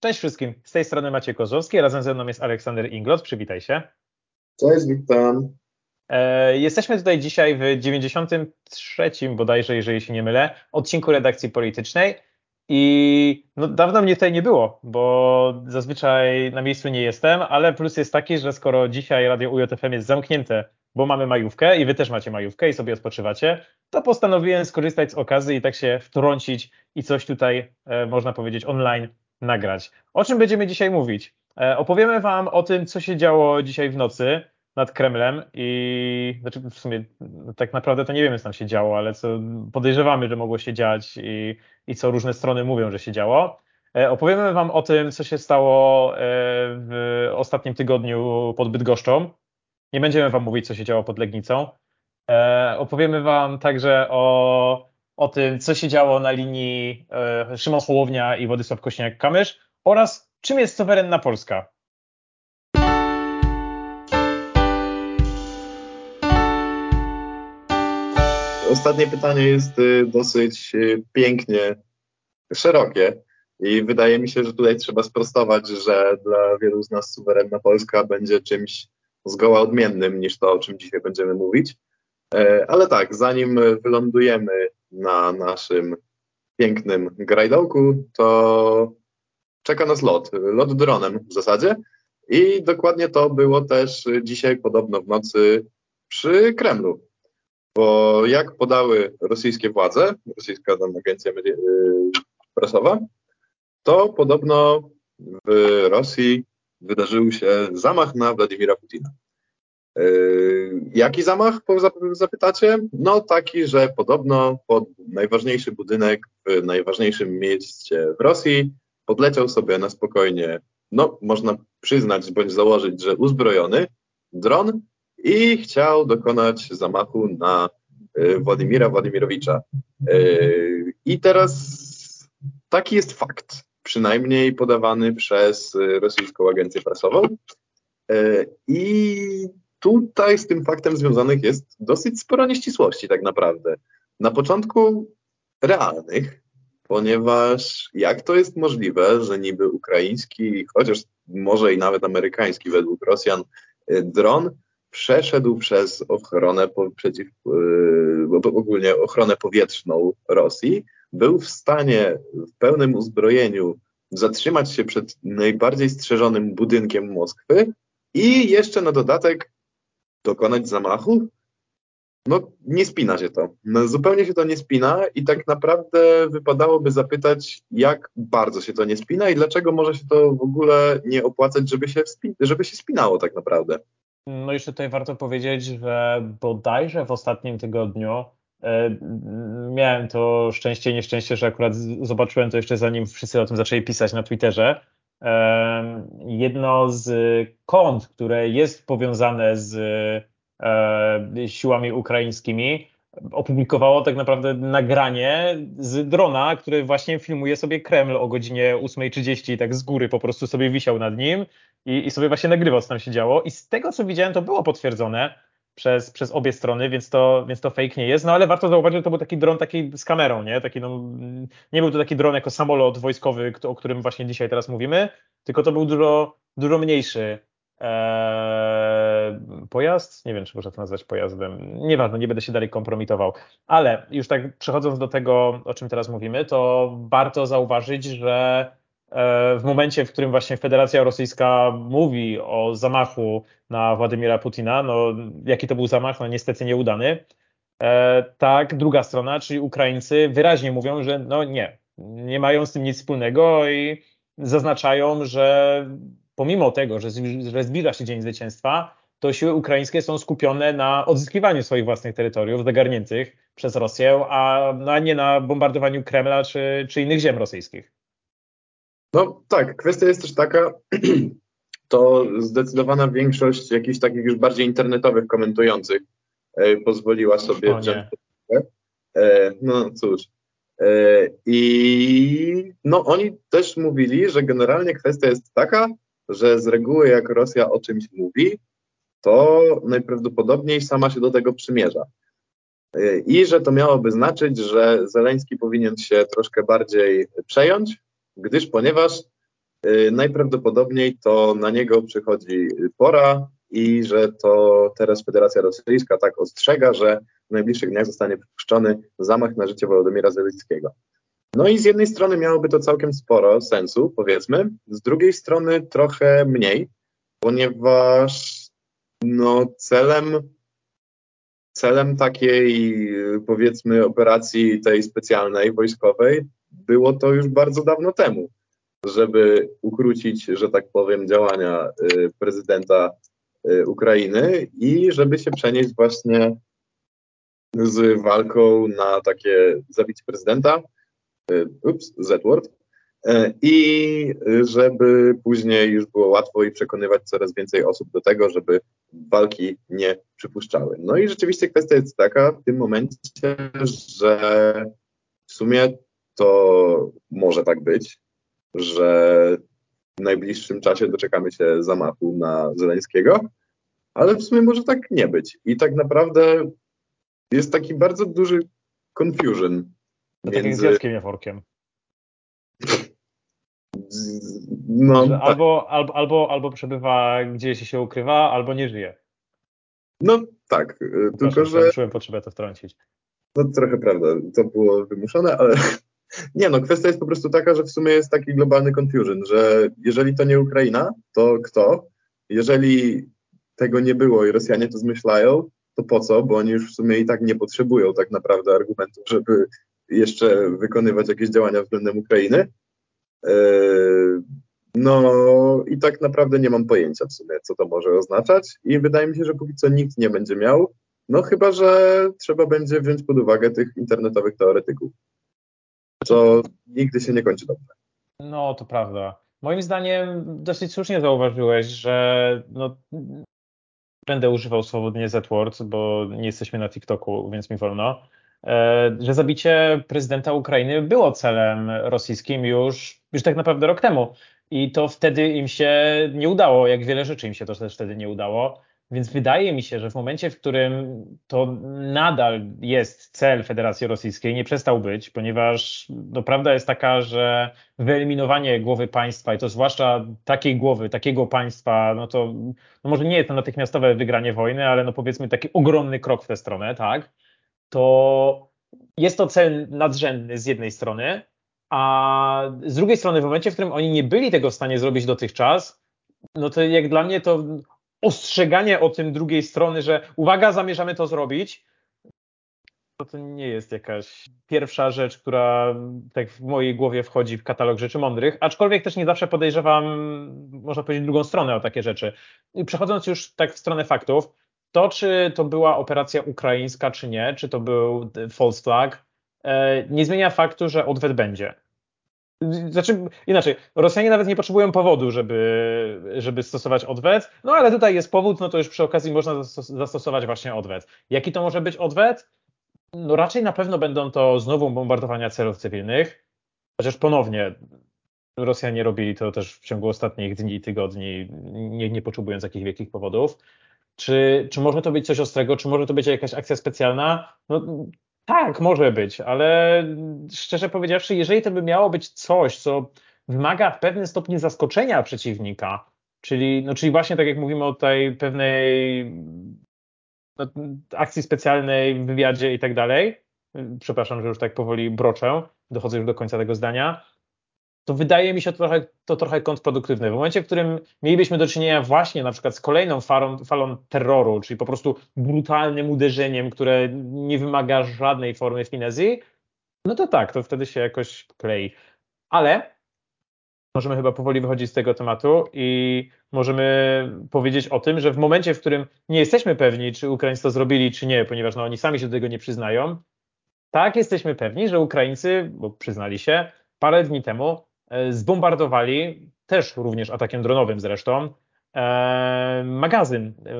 Cześć wszystkim, z tej strony Maciej Kozłowski, razem ze mną jest Aleksander Inglot, przywitaj się. Cześć, witam. E, jesteśmy tutaj dzisiaj w 93 bodajże, jeżeli się nie mylę, odcinku redakcji politycznej i no, dawno mnie tutaj nie było, bo zazwyczaj na miejscu nie jestem, ale plus jest taki, że skoro dzisiaj Radio UJFM jest zamknięte, bo mamy majówkę i wy też macie majówkę i sobie odpoczywacie, to postanowiłem skorzystać z okazji i tak się wtrącić i coś tutaj, e, można powiedzieć, online nagrać. O czym będziemy dzisiaj mówić? E, opowiemy Wam o tym, co się działo dzisiaj w nocy nad Kremlem i znaczy w sumie tak naprawdę to nie wiemy, co tam się działo, ale co podejrzewamy, że mogło się dziać i, i co różne strony mówią, że się działo. E, opowiemy Wam o tym, co się stało e, w ostatnim tygodniu pod Bydgoszczą. Nie będziemy Wam mówić, co się działo pod Legnicą. Opowiemy Wam także o o tym, co się działo na linii e, Szymon Hołownia i Władysław Kośniak-Kamysz oraz czym jest suwerenna Polska. Ostatnie pytanie jest y, dosyć y, pięknie szerokie i wydaje mi się, że tutaj trzeba sprostować, że dla wielu z nas suwerenna Polska będzie czymś zgoła odmiennym niż to, o czym dzisiaj będziemy mówić. E, ale tak, zanim wylądujemy na naszym pięknym grajdołku, to czeka nas lot, lot dronem w zasadzie. I dokładnie to było też dzisiaj podobno w nocy przy Kremlu. Bo jak podały rosyjskie władze, rosyjska tam agencja y, prasowa, to podobno w Rosji wydarzył się zamach na Władimira Putina. Jaki zamach, zapytacie? No taki, że podobno pod najważniejszy budynek w najważniejszym mieście w Rosji podleciał sobie na spokojnie, no można przyznać bądź założyć, że uzbrojony dron i chciał dokonać zamachu na yy, Władimira Władimirowicza. Yy, I teraz taki jest fakt, przynajmniej podawany przez rosyjską agencję prasową. I tutaj z tym faktem związanych jest dosyć sporo nieścisłości tak naprawdę. Na początku realnych, ponieważ jak to jest możliwe, że niby ukraiński, chociaż może i nawet amerykański według Rosjan y, dron przeszedł przez ochronę po, przeciw, yy, ogólnie ochronę powietrzną Rosji, był w stanie w pełnym uzbrojeniu zatrzymać się przed najbardziej strzeżonym budynkiem Moskwy i jeszcze na dodatek dokonać zamachu? No, nie spina się to. No, zupełnie się to nie spina i tak naprawdę wypadałoby zapytać, jak bardzo się to nie spina i dlaczego może się to w ogóle nie opłacać, żeby się, żeby się spinało tak naprawdę. No jeszcze tutaj warto powiedzieć, że bodajże w ostatnim tygodniu e, miałem to szczęście i nieszczęście, że akurat zobaczyłem to jeszcze zanim wszyscy o tym zaczęli pisać na Twitterze, jedno z kont, które jest powiązane z e, siłami ukraińskimi, opublikowało tak naprawdę nagranie z drona, który właśnie filmuje sobie Kreml o godzinie 8.30 tak z góry po prostu sobie wisiał nad nim i, i sobie właśnie nagrywał, co tam się działo. I z tego, co widziałem, to było potwierdzone, przez, przez obie strony, więc to, więc to fake nie jest. No ale warto zauważyć, że to był taki dron taki z kamerą, nie? Taki, no, nie był to taki dron jako samolot wojskowy, o którym właśnie dzisiaj teraz mówimy, tylko to był dużo, dużo mniejszy e, pojazd. Nie wiem, czy można to nazwać pojazdem. Nieważne, nie będę się dalej kompromitował. Ale już tak przechodząc do tego, o czym teraz mówimy, to warto zauważyć, że w momencie, w którym właśnie Federacja Rosyjska mówi o zamachu na Władimira Putina, no jaki to był zamach? No niestety nieudany. E, tak, druga strona, czyli Ukraińcy wyraźnie mówią, że no nie, nie mają z tym nic wspólnego i zaznaczają, że pomimo tego, że, że zbliża się Dzień Zwycięstwa, to siły ukraińskie są skupione na odzyskiwaniu swoich własnych terytoriów zagarniętych przez Rosję, a, no, a nie na bombardowaniu Kremla czy, czy innych ziem rosyjskich. No tak, kwestia jest też taka, to zdecydowana większość jakichś takich już bardziej internetowych komentujących e, pozwoliła sobie o, wziąć. E, no cóż. E, I no oni też mówili, że generalnie kwestia jest taka, że z reguły jak Rosja o czymś mówi, to najprawdopodobniej sama się do tego przymierza. E, I że to miałoby znaczyć, że Zeleński powinien się troszkę bardziej przejąć, gdyż ponieważ y, najprawdopodobniej to na niego przychodzi pora i że to teraz Federacja Rosyjska tak ostrzega, że w najbliższych dniach zostanie przypuszczony zamach na życie Wołodymira Zelickiego. No i z jednej strony miałoby to całkiem sporo sensu, powiedzmy, z drugiej strony trochę mniej, ponieważ no, celem, celem takiej powiedzmy operacji tej specjalnej, wojskowej było to już bardzo dawno temu, żeby ukrócić, że tak powiem, działania y, prezydenta y, Ukrainy i żeby się przenieść właśnie z walką na takie zabicie prezydenta, y, ups, Z-word, i żeby później już było łatwo i przekonywać coraz więcej osób do tego, żeby walki nie przypuszczały. No i rzeczywiście kwestia jest taka w tym momencie, że w sumie to może tak być, że w najbliższym czasie doczekamy się zamachu na Zeleńskiego, ale w sumie może tak nie być. I tak naprawdę jest taki bardzo duży confusion. To między... takim z Jackiem Jaworkiem. No, tak. albo, albo, albo, albo przebywa gdzieś się ukrywa, albo nie żyje. No tak, y, tylko że... Czułem potrzebę to wtrącić. No trochę prawda, to było wymuszone, ale nie no, kwestia jest po prostu taka, że w sumie jest taki globalny confusion, że jeżeli to nie Ukraina, to kto? Jeżeli tego nie było i Rosjanie to zmyślają, to po co? Bo oni już w sumie i tak nie potrzebują tak naprawdę argumentów, żeby jeszcze wykonywać jakieś działania względem Ukrainy. E, no i tak naprawdę nie mam pojęcia w sumie, co to może oznaczać i wydaje mi się, że póki co nikt nie będzie miał, no chyba, że trzeba będzie wziąć pod uwagę tych internetowych teoretyków, co nigdy się nie kończy dobrze. No, to prawda. Moim zdaniem dosyć słusznie zauważyłeś, że no, będę używał swobodnie Z-Words, bo nie jesteśmy na TikToku, więc mi wolno. E, że zabicie prezydenta Ukrainy było celem rosyjskim już, już tak naprawdę rok temu. I to wtedy im się nie udało, jak wiele rzeczy im się to też wtedy nie udało. Więc wydaje mi się, że w momencie, w którym to nadal jest cel Federacji Rosyjskiej, nie przestał być, ponieważ no, prawda jest taka, że wyeliminowanie głowy państwa, i to zwłaszcza takiej głowy, takiego państwa, no to no może nie jest to natychmiastowe wygranie wojny, ale no powiedzmy taki ogromny krok w tę stronę, tak? to jest to cel nadrzędny z jednej strony, a z drugiej strony w momencie, w którym oni nie byli tego w stanie zrobić dotychczas, no to jak dla mnie to ostrzeganie o tym drugiej strony, że uwaga, zamierzamy to zrobić, to, to nie jest jakaś pierwsza rzecz, która tak w mojej głowie wchodzi w katalog rzeczy mądrych, aczkolwiek też nie zawsze podejrzewam, można powiedzieć, drugą stronę o takie rzeczy. I przechodząc już tak w stronę faktów, to, czy to była operacja ukraińska, czy nie, czy to był false flag, e, nie zmienia faktu, że odwet będzie. Znaczy, inaczej, Rosjanie nawet nie potrzebują powodu, żeby, żeby stosować odwet, no ale tutaj jest powód, no to już przy okazji można zastosować właśnie odwet. Jaki to może być odwet? No raczej na pewno będą to znowu bombardowania celów cywilnych, chociaż ponownie Rosjanie robili to też w ciągu ostatnich dni i tygodni, nie, nie potrzebując jakichś wielkich powodów. Czy, czy może to być coś ostrego, czy może to być jakaś akcja specjalna? No tak, może być, ale szczerze powiedziawszy, jeżeli to by miało być coś, co wymaga w pewnym stopniu zaskoczenia przeciwnika, czyli, no, czyli właśnie tak jak mówimy o tej pewnej no, akcji specjalnej wywiadzie i tak dalej, przepraszam, że już tak powoli broczę, dochodzę już do końca tego zdania, to wydaje mi się to trochę, to trochę kontrproduktywne. W momencie, w którym mielibyśmy do czynienia właśnie na przykład z kolejną falą, terroru, czyli po prostu brutalnym uderzeniem, które nie wymaga żadnej formy finezji, no to tak, to wtedy się jakoś klei. Ale możemy chyba powoli wychodzić z tego tematu i możemy powiedzieć o tym, że w momencie, w którym nie jesteśmy pewni, czy Ukraińcy to zrobili, czy nie, ponieważ no, oni sami się do tego nie przyznają, tak jesteśmy pewni, że Ukraińcy, bo przyznali się, parę dni temu zbombardowali, też również atakiem dronowym zresztą, e, magazyn, e,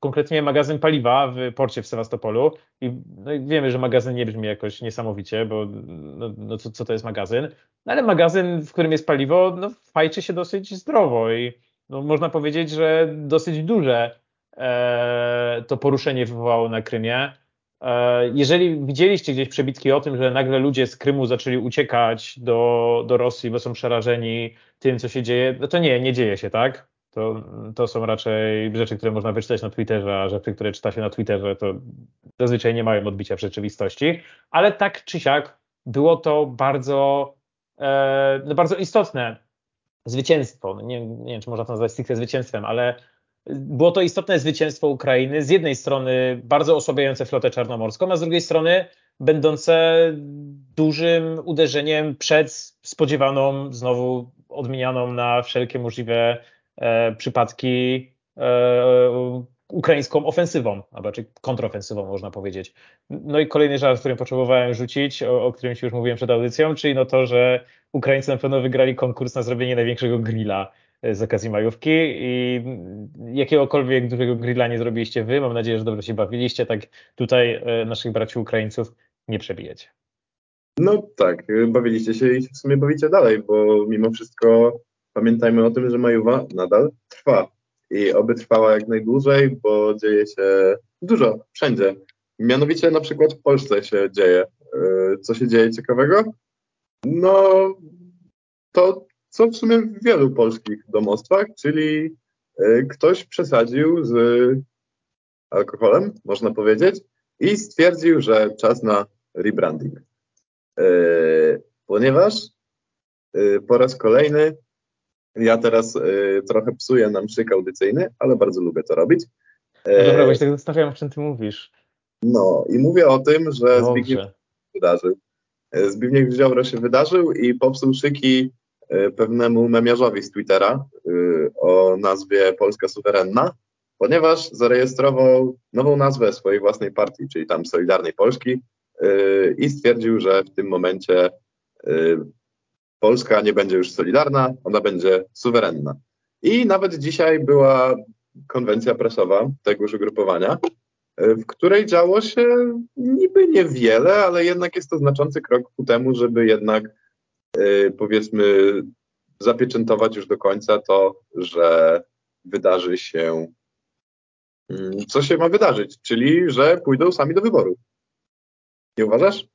konkretnie magazyn paliwa w porcie w Sewastopolu. I, no i wiemy, że magazyn nie brzmi jakoś niesamowicie, bo no, no co, co, to jest magazyn? No ale magazyn, w którym jest paliwo, no fajczy się dosyć zdrowo i no, można powiedzieć, że dosyć duże e, to poruszenie wywołało na Krymie. E, jeżeli widzieliście gdzieś przebitki o tym, że nagle ludzie z Krymu zaczęli uciekać do, do Rosji, bo są przerażeni tym, co się dzieje, no to nie, nie dzieje się tak. To, to są raczej rzeczy, które można wyczytać na Twitterze, a rzeczy, które czyta się na Twitterze, to zazwyczaj nie mają odbicia w rzeczywistości. Ale tak czy siak było to bardzo, e, no bardzo istotne zwycięstwo. No nie, nie wiem, czy można to nazwać stricte zwycięstwem, ale było to istotne zwycięstwo Ukrainy. Z jednej strony bardzo osłabiające flotę czarnomorską, a z drugiej strony będące dużym uderzeniem przed spodziewaną, znowu odmienianą na wszelkie możliwe e, przypadki e, ukraińską ofensywą, albo czy kontrofensywą można powiedzieć. No i kolejny żart, który potrzebowałem rzucić, o, o którym już mówiłem przed audycją, czyli no to, że Ukraińcy na pewno wygrali konkurs na zrobienie największego grilla z okazji majówki i jakiegokolwiek dużego grilla nie zrobiliście wy. Mam nadzieję, że dobrze się bawiliście. Tak tutaj e, naszych braci Ukraińców nie przebijecie. No tak, e, bawiliście się i w sumie bawicie dalej, bo mimo wszystko pamiętajmy o tym, że majówa nadal trwa i oby trwała jak najdłużej, bo dzieje się dużo, wszędzie. Mianowicie na przykład w Polsce się dzieje. Co się dzieje ciekawego? No, to co w sumie w wielu polskich domostwach, czyli e, ktoś przesadził z alkoholem, można powiedzieć, i stwierdził, że czas na rebranding. E, ponieważ e, po raz kolejny ja teraz trochę psuję nam szyk audycyjny, ale bardzo lubię to robić. No dobra, bo się tak zastanawiam, o czym ty mówisz. No i mówię o tym, że Dobrze. Zbigniew wydarzył. Zbigniew Ziobro się wydarzył i popsuł szyki pewnemu memiarzowi z Twittera y, o nazwie Polska Suwerenna, ponieważ zarejestrował nową nazwę swojej własnej partii, czyli tam Solidarnej Polski y, i stwierdził, że w tym momencie Polska nie będzie już solidarna, ona będzie suwerenna. I nawet dzisiaj była konwencja prasowa tegoż ugrupowania, w której działo się niby niewiele, ale jednak jest to znaczący krok ku temu, żeby jednak powiedzmy zapieczętować już do końca to, że wydarzy się mm, co się ma wydarzyć, czyli że pójdą sami do wyboru. Nie uważasz?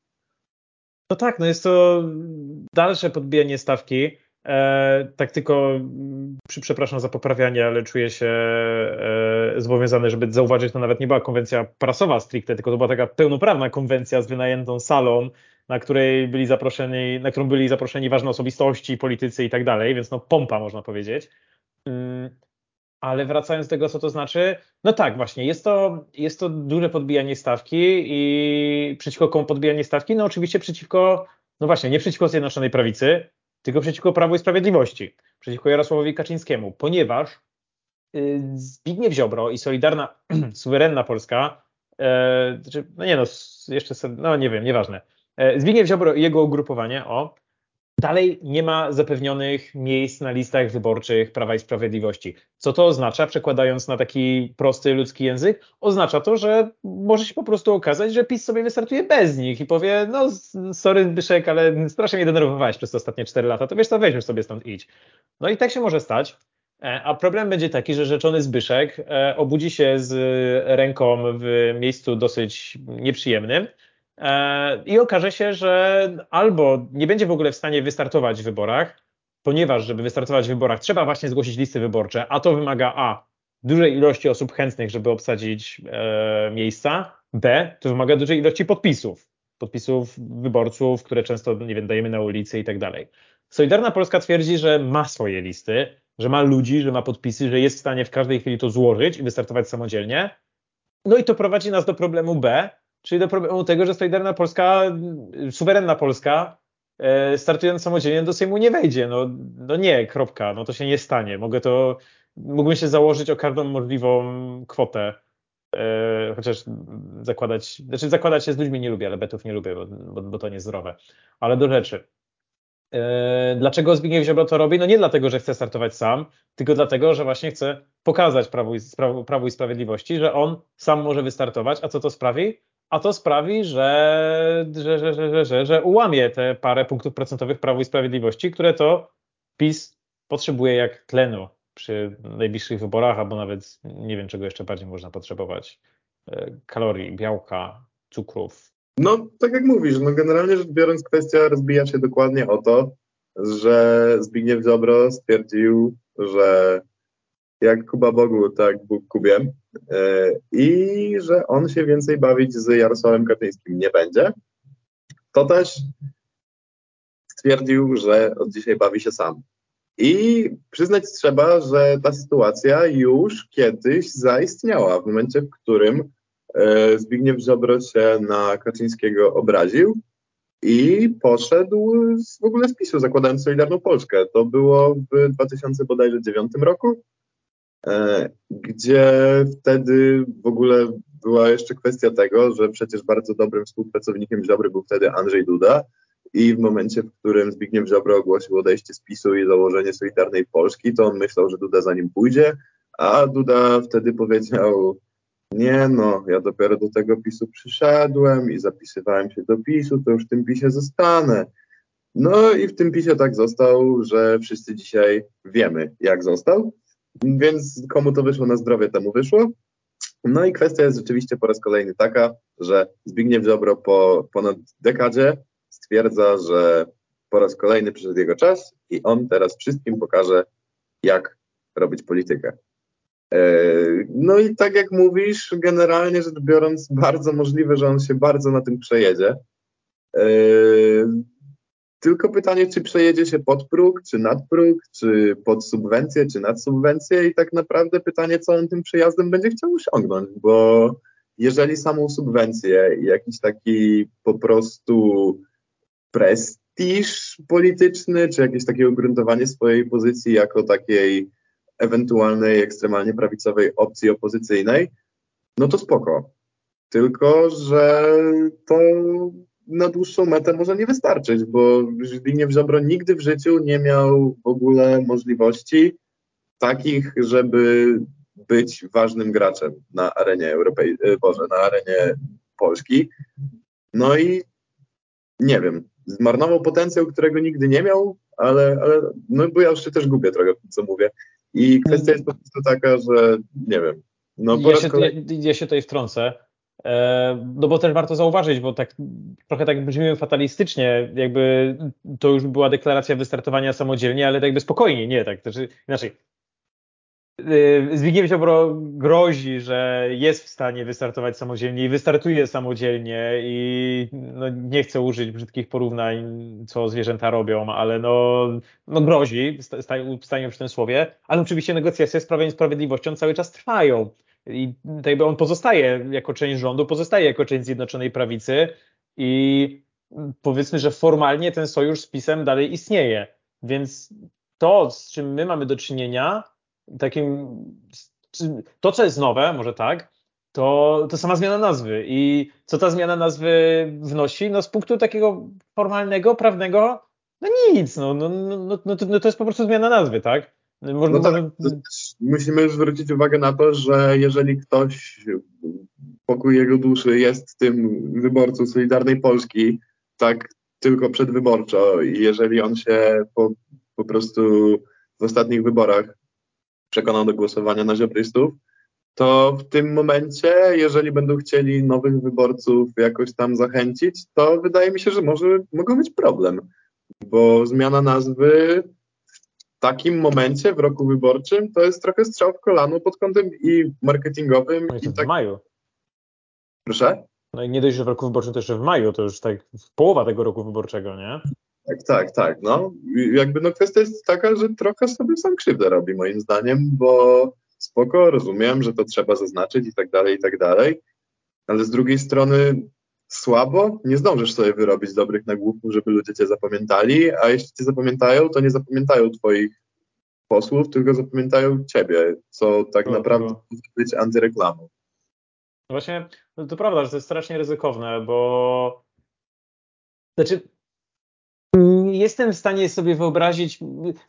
No tak, no jest to dalsze podbijanie stawki. E, tak tylko, przy, przepraszam za poprawianie, ale czuję się e, zobowiązany, żeby zauważyć, to nawet nie była konwencja prasowa stricte, tylko to była taka pełnoprawna konwencja z wynajętą salą, na której byli zaproszeni, na którą byli zaproszeni ważne osobistości, politycy i tak dalej, więc no pompa można powiedzieć. Mm, ale wracając do tego, co to znaczy, no tak, właśnie, jest to, jest to duże podbijanie stawki i przeciwko komu podbijanie stawki? No oczywiście przeciwko, no właśnie, nie przeciwko Zjednoczonej Prawicy, tylko przeciwko Prawu i Sprawiedliwości, przeciwko Jarosławowi Kaczyńskiemu, ponieważ y, Zbigniew Ziobro i Solidarna, suwerenna Polska, e, znaczy, no nie no, jeszcze, no nie wiem, nieważne, Zbigniew Ziobro i jego ugrupowanie, o, dalej nie ma zapewnionych miejsc na listach wyborczych Prawa i Sprawiedliwości. Co to oznacza, przekładając na taki prosty ludzki język? Oznacza to, że może się po prostu okazać, że PiS sobie wystartuje bez nich i powie, no sorry Byszek, ale strasznie mnie denerwowałeś przez te ostatnie 4 lata, to wiesz co, weź już sobie stąd idź. No i tak się może stać. E, a problem będzie taki, że rzeczony Zbyszek e, obudzi się z ręką w miejscu dosyć nieprzyjemnym, E, i okaże się, że albo nie będzie w ogóle w stanie wystartować w wyborach, ponieważ żeby wystartować w wyborach trzeba właśnie zgłosić listy wyborcze, a to wymaga a dużej ilości osób chętnych, żeby obsadzić e, miejsca, b to wymaga dużej ilości podpisów, podpisów wyborców, które często, nie wiem, dajemy na ulicy i tak dalej. Solidarna Polska twierdzi, że ma swoje listy, że ma ludzi, że ma podpisy, że jest w stanie w każdej chwili to złożyć i wystartować samodzielnie. No i to prowadzi nas do problemu B, czyli do problemu tego, że Solidarna Polska, suwerenna Polska, e, startując samodzielnie do Sejmu nie wejdzie. No, no nie, kropka, no to się nie stanie. Mogę to, mógłbym się założyć o każdą możliwą kwotę, e, chociaż zakładać, znaczy zakładać się z ludźmi nie lubię, ale betów nie lubię, bo, bo, bo to niezdrowe. Ale do rzeczy. E, dlaczego Zbigniew Ziobro to robi? No nie dlatego, że chce startować sam, tylko dlatego, że właśnie chce pokazać Prawu i, Prawu i Sprawiedliwości, że on sam może wystartować. A co to sprawi? A to sprawi, że, że, że, że, że, że ułamie te parę punktów procentowych Prawo i Sprawiedliwości, które to PiS potrzebuje jak tlenu przy najbliższych wyborach, albo nawet nie wiem, czego jeszcze bardziej można potrzebować. E, kalorii, białka, cukrów? No, tak jak mówisz, no generalnie rzecz biorąc, kwestia rozbija się dokładnie o to, że Zbigniew Ziobro stwierdził, że jak Kuba Bogu, tak Bóg Kubie e, i że on się więcej bawić z Jarosławem Kaczyńskim nie będzie. To też stwierdził, że od dzisiaj bawi się sam. I przyznać trzeba, że ta sytuacja już kiedyś zaistniała w momencie, w którym e, Zbigniew Ziobro się na Kaczyńskiego obraził i poszedł z, w ogóle z PiSu, zakładając Solidarną Polskę. To było w 2009 roku, e, gdzie wtedy w ogóle była jeszcze kwestia tego, że przecież bardzo dobrym współpracownikiem Ziobry był wtedy Andrzej Duda, i w momencie, w którym Zbigniew Ziobro ogłosił odejście z PiSu i założenie Solidarnej Polski, to on myślał, że Duda za nim pójdzie, a Duda wtedy powiedział, nie no, ja dopiero do tego PiSu przyszedłem i zapisywałem się do PiSu, to już w tym PiSie zostanę. No i w tym PiSie tak został, że wszyscy dzisiaj wiemy, jak został, więc komu to wyszło na zdrowie, temu wyszło. No i kwestia jest rzeczywiście po raz kolejny taka, że Zbigniew Ziobro po ponad dekadzie stwierdza, że po raz kolejny przyszedł jego czas i on teraz wszystkim pokaże, jak robić politykę. E, no i tak jak mówisz, generalnie rzecz biorąc, bardzo możliwe, że on się bardzo na tym przejedzie. Tylko pytanie, czy przejedzie się pod próg, czy nad próg, czy pod subwencję, czy nad subwencję i tak naprawdę pytanie, co on tym przejazdem będzie chciał osiągnąć, bo jeżeli samą subwencję i jakiś taki po prostu prestiż polityczny, czy jakieś takie ugruntowanie swojej pozycji jako takiej ewentualnej ekstremalnie prawicowej opcji opozycyjnej, no to spoko. Tylko, że to na dłuższą metę może nie wystarczyć, bo Zbigniew Ziobro nigdy w życiu nie miał w ogóle możliwości takich, żeby być ważnym graczem na arenie europejskiej, Boże, na arenie Polski. No i nie wiem, zmarnował potencjał, którego nigdy nie miał, ale, ale no bo ja już się też gubię trochę, co mówię. I kwestia jest po prostu taka, że nie wiem. No, ja, się, ja, ja się tutaj wtrącę. E, no bo też warto zauważyć, bo tak trochę tak brzmimy fatalistycznie, jakby to już była deklaracja wystartowania samodzielnie, ale tak jakby spokojnie, nie tak. Znaczy, inaczej, Y, Zbigniew Ziobro grozi, że jest w stanie wystartować samodzielnie i wystartuje samodzielnie i no, nie chcę użyć brzydkich porównań, co zwierzęta robią, ale no, no grozi, stanie przy tym słowie, ale oczywiście negocjacje z Prawem i Sprawiedliwością cały czas trwają i jakby on pozostaje jako część rządu, pozostaje jako część Zjednoczonej Prawicy i powiedzmy, że formalnie ten sojusz z PiSem dalej istnieje, więc to, z czym my mamy do czynienia, takim, to co jest nowe, może tak, to, to sama zmiana nazwy. I co ta zmiana nazwy wnosi? No z punktu takiego formalnego, prawnego, no nic, no, no, no, no, no, to, no to jest po prostu zmiana nazwy, tak? Może, no tak, musimy zwrócić uwagę na to, że jeżeli ktoś pokój jego duszy jest tym wyborcą Solidarnej Polski, tak tylko przedwyborczo i jeżeli on się po, po prostu w ostatnich wyborach przekonał do głosowania na ziobrystów, to w tym momencie, jeżeli będą chcieli nowych wyborców jakoś tam zachęcić, to wydaje mi się, że może mogą być problem, bo zmiana nazwy takim momencie w roku wyborczym to jest trochę strzał w kolano pod kątem i marketingowym. No i, i tak... w maju. Proszę? No i nie dość, że w roku wyborczym, to jeszcze w maju, to już tak połowa tego roku wyborczego, nie? Tak, tak, tak. No, jakby no kwestia jest taka, że trochę sobie sam krzywdę robi moim zdaniem, bo spoko, rozumiem, że to trzeba zaznaczyć i tak dalej, i tak dalej, ale z drugiej strony słabo, nie zdążysz sobie wyrobić dobrych nagłówków, żeby ludzie cię zapamiętali, a jeśli cię zapamiętają, to nie zapamiętają twoich posłów, tylko zapamiętają ciebie, co tak naprawdę może być antyreklamą. Właśnie, no to prawda, że to jest strasznie ryzykowne, bo znaczy jestem w stanie sobie wyobrazić,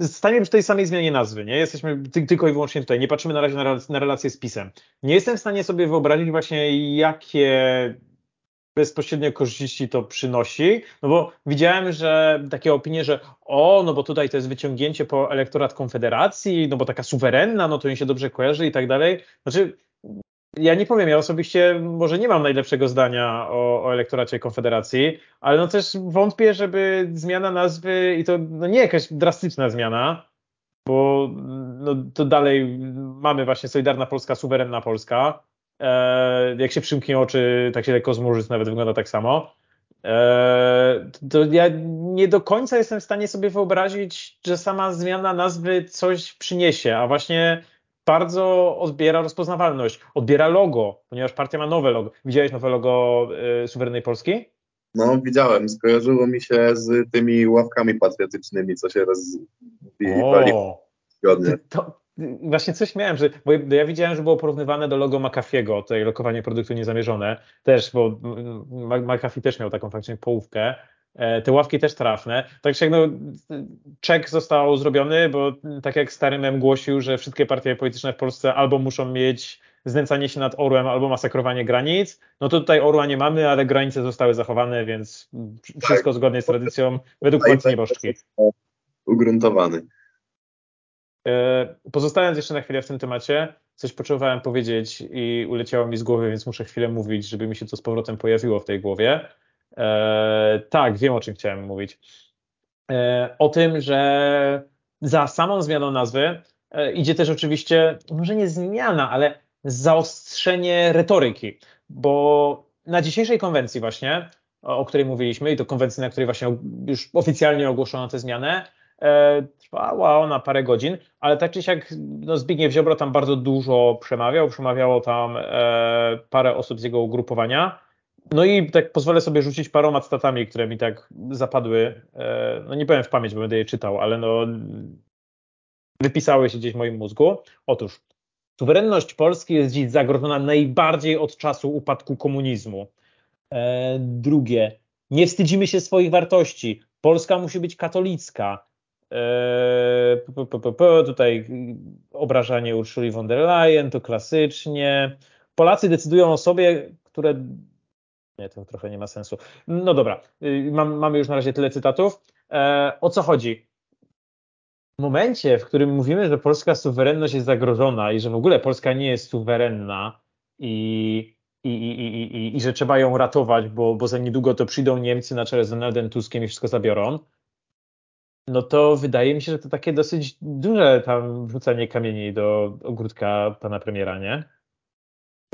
stanie przy tej samej zmianie nazwy, nie? Jesteśmy tylko i wyłącznie tutaj, nie patrzymy na razie na, relację z pisem. Nie jestem w stanie sobie wyobrazić właśnie, jakie bezpośrednie korzyści to przynosi, no bo widziałem, że takie opinie, że o, no bo tutaj to jest wyciągnięcie po elektorat Konfederacji, no bo taka suwerenna, no to im się dobrze kojarzy i tak dalej. Znaczy, ja nie powiem, ja osobiście może nie mam najlepszego zdania o, o elektoracie Konfederacji, ale no też wątpię, żeby zmiana nazwy i to no nie jakaś drastyczna zmiana, bo no, to dalej mamy właśnie Solidarna Polska, Suwerenna Polska. E, jak się przymknie oczy, tak się lekko zmrużyć, nawet wygląda tak samo. E, to ja nie do końca jestem w stanie sobie wyobrazić, że sama zmiana nazwy coś przyniesie, a właśnie bardzo odbiera rozpoznawalność, odbiera logo, ponieważ partia ma nowe logo. Widziałeś nowe logo y, Suwerennej Polski? No, widziałem. Skojarzyło mi się z tymi ławkami patriotycznymi, co się rozbijali. To, właśnie coś miałem, że, bo ja widziałem, że było porównywane do logo McAfee'ego, tutaj lokowanie produktu niezamierzone, też, bo McAfee też miał taką faktycznie połówkę, E, te ławki też trafne. Tak jak no, czek został zrobiony, bo tak jak stary mem głosił, że wszystkie partie polityczne w Polsce albo muszą mieć znęcanie się nad orłem, albo masakrowanie granic, no to tutaj orła nie mamy, ale granice zostały zachowane, więc wszystko tak. zgodnie z tradycją według płacy nieboszczki. Ugruntowany. E, pozostając jeszcze na chwilę w tym temacie, coś potrzebowałem powiedzieć i uleciało mi z głowy, więc muszę chwilę mówić, żeby mi się to z powrotem pojawiło w tej głowie. E, tak, wiem o czym chciałem mówić. E, o tym, że za samą zmianą nazwy idzie też oczywiście, może nie zmiana, ale zaostrzenie retoryki, bo na dzisiejszej konwencji właśnie, o której mówiliśmy i to konwencji, na której właśnie już oficjalnie ogłoszono tę zmianę, trwała ona parę godzin, ale tak czy siak no Zbigniew Ziobro tam bardzo dużo przemawiał, przemawiało tam parę osób z jego ugrupowania, no i tak pozwolę sobie rzucić paroma statami, które mi tak zapadły. E, no nie powiem w pamięć, bo będę je czytał, ale no wypisały się gdzieś w moim mózgu. Otóż suwerenność Polski jest dziś zagrożona najbardziej od czasu upadku komunizmu. E, drugie, nie wstydzimy się swoich wartości. Polska musi być katolicka. E, tutaj obrażanie Urszuli von der Leyen, to klasycznie. Polacy decydują o sobie, które nie, to trochę nie ma sensu. No dobra, y, mam, mamy już na razie tyle cytatów. E, o co chodzi? W momencie, w którym mówimy, że polska suwerenność jest zagrożona i że w ogóle Polska nie jest suwerenna i, i, i, i, i że trzeba ją ratować, bo, bo za niedługo to przyjdą Niemcy na czele z Donaldem Tuskiem i wszystko zabiorą, no to wydaje mi się, że to takie dosyć duże tam wrzucanie kamieni do ogródka pana premiera, nie?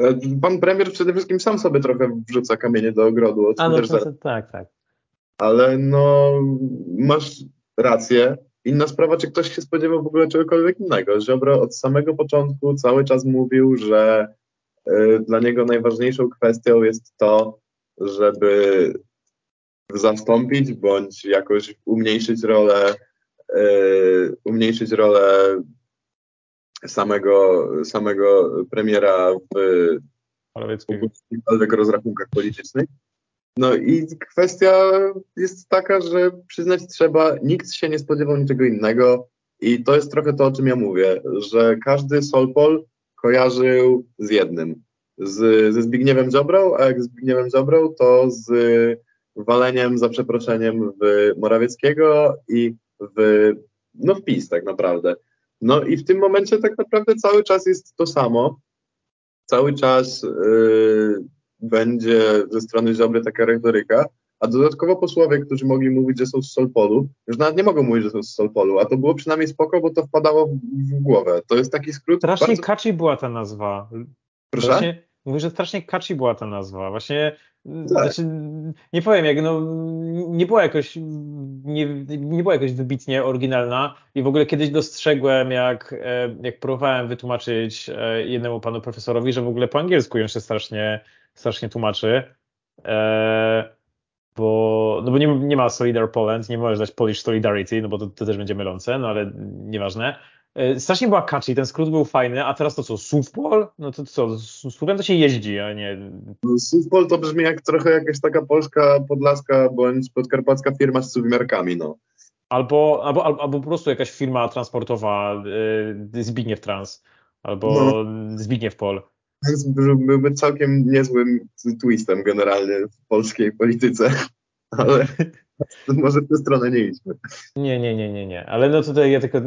E, pan premier przede wszystkim sam sobie trochę wrzuca kamienie do ogrodu. A no, też to, tak, tak. Ale no, masz rację. Inna sprawa, czy ktoś się spodziewał w ogóle czegokolwiek innego. Ziobro od samego początku cały czas mówił, że y, dla niego najważniejszą kwestią jest to, żeby zastąpić bądź jakoś umniejszyć rolę, y, umniejszyć rolę samego, samego premiera w jakichkolwiek rozrachunkach politycznych. No i kwestia jest taka, że przyznać trzeba, nikt się nie spodziewał niczego innego i to jest trochę to, o czym ja mówię, że każdy Solpol kojarzył z jednym, z, ze Zbigniewem Ziobrą, a jak z Zbigniewem Ziobrą, to z waleniem, za przeproszeniem w Morawieckiego i w, no w PiS tak naprawdę. No i w tym momencie tak naprawdę cały czas jest to samo. Cały czas yy, będzie ze strony Ziobry taka retoryka, a dodatkowo posłowie, którzy mogli mówić, że są z Solpolu, już nawet nie mogą mówić, że są z Solpolu, a to było przynajmniej spoko, bo to wpadało w, w głowę. To jest taki skrót. Strasznie bardzo... catchy była ta nazwa. Proszę? Właśnie, mówię, że strasznie catchy była ta nazwa. Właśnie tak. Znaczy, nie powiem, jak no, nie była jakoś nie, nie była jakoś wybitnie oryginalna i w ogóle kiedyś dostrzegłem, jak, e, jak próbowałem wytłumaczyć e, jednemu panu profesorowi, że w ogóle po angielsku ją się strasznie, strasznie tłumaczy. E, bo, no bo nie, nie ma Solidar Poland, nie możesz dać Polish Solidarity, no bo to, to też będzie mylące, no ale nieważne. E, strasznie była catchy, ten skrót był fajny, a teraz to co, SUVPol? No to co, z SUVem to się jeździ, a nie... No, SUVPol to brzmi jak trochę jakaś taka polska, podlaska bądź podkarpacka firma z suwmiarkami, no. Albo, albo, albo, albo po prostu jakaś firma transportowa, yy, Zbigniew Trans, albo no. Zbigniew Pol. Byłby całkiem niezłym twistem generalnie w polskiej polityce. Ale może w tę stronę nie idźmy. Nie, nie, nie, nie, nie. Ale no tutaj ja tylko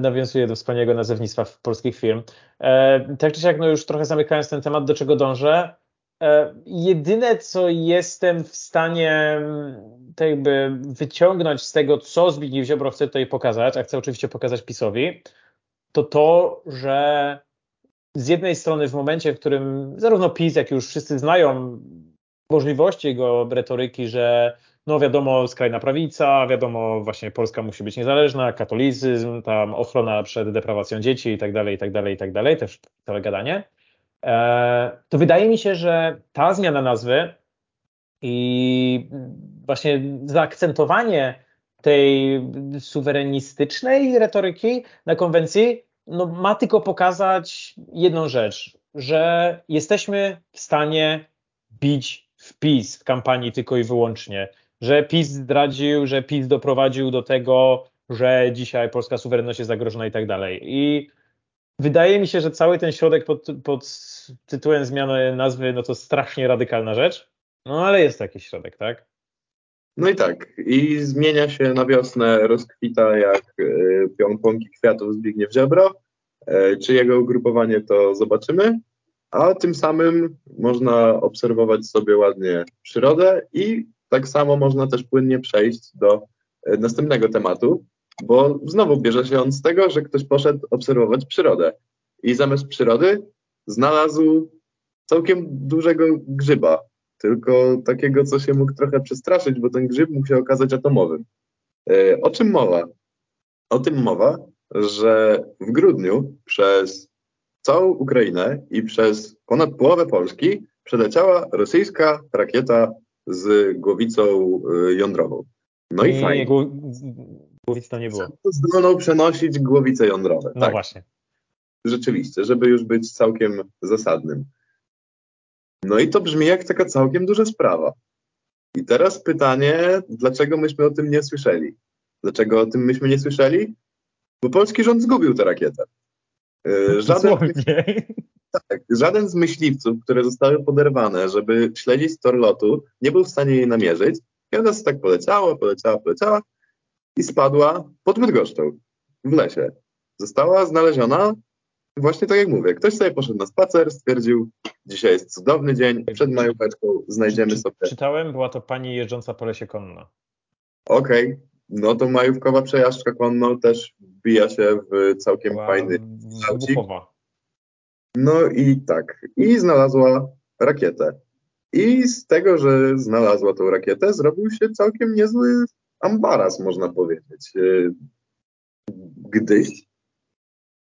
nawiązuję do wspaniałego nazewnictwa polskich firm. E, tak czy siak, no już trochę zamykając ten temat, do czego dążę, e, jedyne, co jestem w stanie tak jakby wyciągnąć z tego, co Zbigniew Ziobro chce tutaj pokazać, a chce oczywiście pokazać PiSowi, to to, że z jednej strony w momencie, w którym zarówno PiS, jak już wszyscy znają możliwości jego retoryki, że no wiadomo, skrajna prawica, wiadomo, właśnie Polska musi być niezależna, katolicyzm, tam ochrona przed deprawacją dzieci i tak dalej, i tak dalej, i tak dalej, też całe gadanie. E, to wydaje mi się, że ta zmiana nazwy i właśnie zaakcentowanie tej suwerenistycznej retoryki na konwencji no, ma tylko pokazać jedną rzecz, że jesteśmy w stanie bić w PiS w kampanii tylko i wyłącznie, że PiS zdradził, że PiS doprowadził do tego, że dzisiaj polska suwerenność jest zagrożona i tak dalej. I wydaje mi się, że cały ten środek pod, pod tytułem zmiany nazwy, no to strasznie radykalna rzecz, no ale jest jakiś środek, tak? No i tak, i zmienia się na wiosnę, rozkwita jak y, pąki kwiatów Zbigniew Ziobro. Y, czy jego ugrupowanie to zobaczymy, a tym samym można obserwować sobie ładnie przyrodę i tak samo można też płynnie przejść do y, następnego tematu, bo znowu bierze się on z tego, że ktoś poszedł obserwować przyrodę i zamiast przyrody znalazł całkiem dużego grzyba, tylko takiego, co się mógł trochę przestraszyć, bo ten grzyb mógł się okazać atomowym. E, o czym mowa? O tym mowa, że w grudniu przez całą Ukrainę i przez ponad połowę Polski przeleciała rosyjska rakieta z głowicą e, jądrową. No i, i fajnie. Głowic to nie było. Zdolną przenosić głowice jądrowe. No tak. właśnie. Rzeczywiście, żeby już być całkiem zasadnym. No i to brzmi jak taka całkiem duża sprawa. I teraz pytanie, dlaczego myśmy o tym nie słyszeli? Dlaczego o tym myśmy nie słyszeli? Bo polski rząd zgubił tę rakietę. Y, żaden, tak, żaden z myśliwców, które zostały poderwane, żeby śledzić tor lotu, nie był w stanie jej namierzyć. I ona tak poleciała, poleciała, poleciała i spadła pod Bydgoszczą w lesie. Została znaleziona właśnie tak jak mówię. Ktoś sobie poszedł na spacer, stwierdził, Dzisiaj jest cudowny dzień, przed majóweczką znajdziemy sobie... Czytałem, była to pani jeżdżąca po lesie konno. Okej, okay. No to majówkowa przejażdżka konno też wbija się w całkiem była fajny wybuchowa. No i tak, i znalazła rakietę. I z tego, że znalazła tą rakietę, zrobił się całkiem niezły ambaras, można powiedzieć. Y, gdyś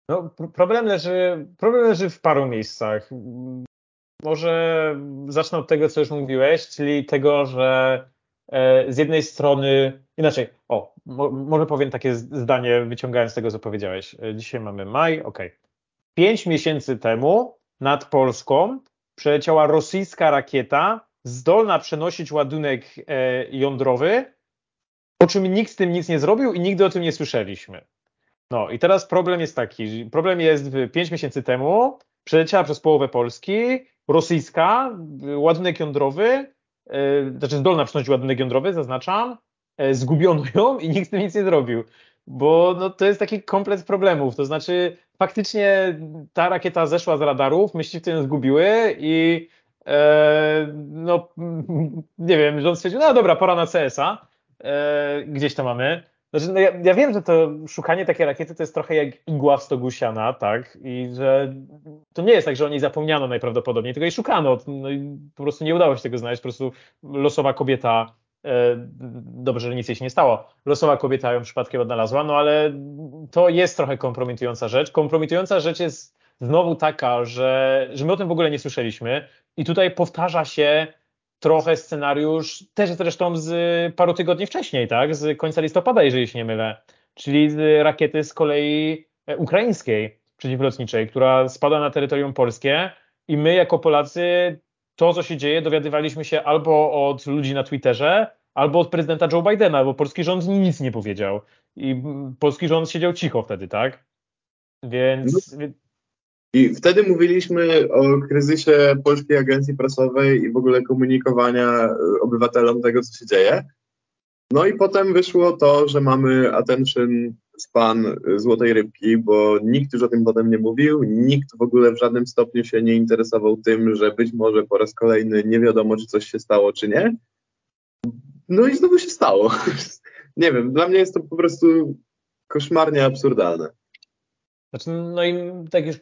no, problem leży, problem leży w paru miejscach. Może zacznę od tego, co już mówiłeś, czyli tego, że z jednej strony, inaczej, o, może powiem takie zdanie, wyciągając z tego, co powiedziałeś. E, dzisiaj mamy maj, ok. Pięć miesięcy temu nad Polską przeleciała rosyjska rakieta zdolna przenosić ładunek e, jądrowy, po czym nikt z tym nic nie zrobił i nigdy o tym nie słyszeliśmy. No i teraz problem jest taki, problem jest pięć miesięcy temu, przeleciała przez połowę Polski, rosyjska, ładunek jądrowy, znaczy zdolna przynosić ładunek jądrowy, zaznaczam, yy, zgubiono ją i nikt z tym nic nie zrobił. Bo no, to jest taki komplet problemów. To znaczy, faktycznie ta rakieta zeszła z radarów, myśliwcy ją zgubiły i e, no, nie wiem, rząd stwierdził, no dobra, pora na CSA. E, gdzieś to mamy. Znaczy, no ja, ja, wiem, że to szukanie takiej rakiety to jest trochę jak igła w stogu siana, tak? I że to nie jest tak, że o niej zapomniano najprawdopodobniej, tylko jej szukano. No i po prostu nie udało się tego znaleźć. Po prostu losowa kobieta, e, dobrze, że nic jej się nie stało, losowa kobieta ją przypadkiem odnalazła, no ale to jest trochę kompromitująca rzecz. Kompromitująca rzecz jest znowu taka, że, że my o tym w ogóle nie słyszeliśmy i tutaj powtarza się trochę scenariusz, też zresztą z paru tygodni wcześniej, tak? Z końca listopada, jeżeli się nie mylę. Czyli z rakiety z kolei e, ukraińskiej przeciwlotniczej, która spada na terytorium polskie i my jako Polacy to, co się dzieje, dowiadywaliśmy się albo od ludzi na Twitterze, albo od prezydenta Joe Bidena, bo polski rząd nic nie powiedział. I polski rząd siedział cicho wtedy, tak? Więc, no, I wtedy mówiliśmy o kryzysie Polskiej Agencji Prasowej i w ogóle komunikowania y, obywatelom tego, co się dzieje. No i potem wyszło to, że mamy attention span Złotej Rybki, bo nikt już o tym potem nie mówił, nikt w ogóle w żadnym stopniu się nie interesował tym, że być może po raz kolejny nie wiadomo, czy coś się stało, czy nie. No i znowu się stało. nie wiem, dla mnie jest to po prostu koszmarnie absurdalne. Znaczy, no i tak już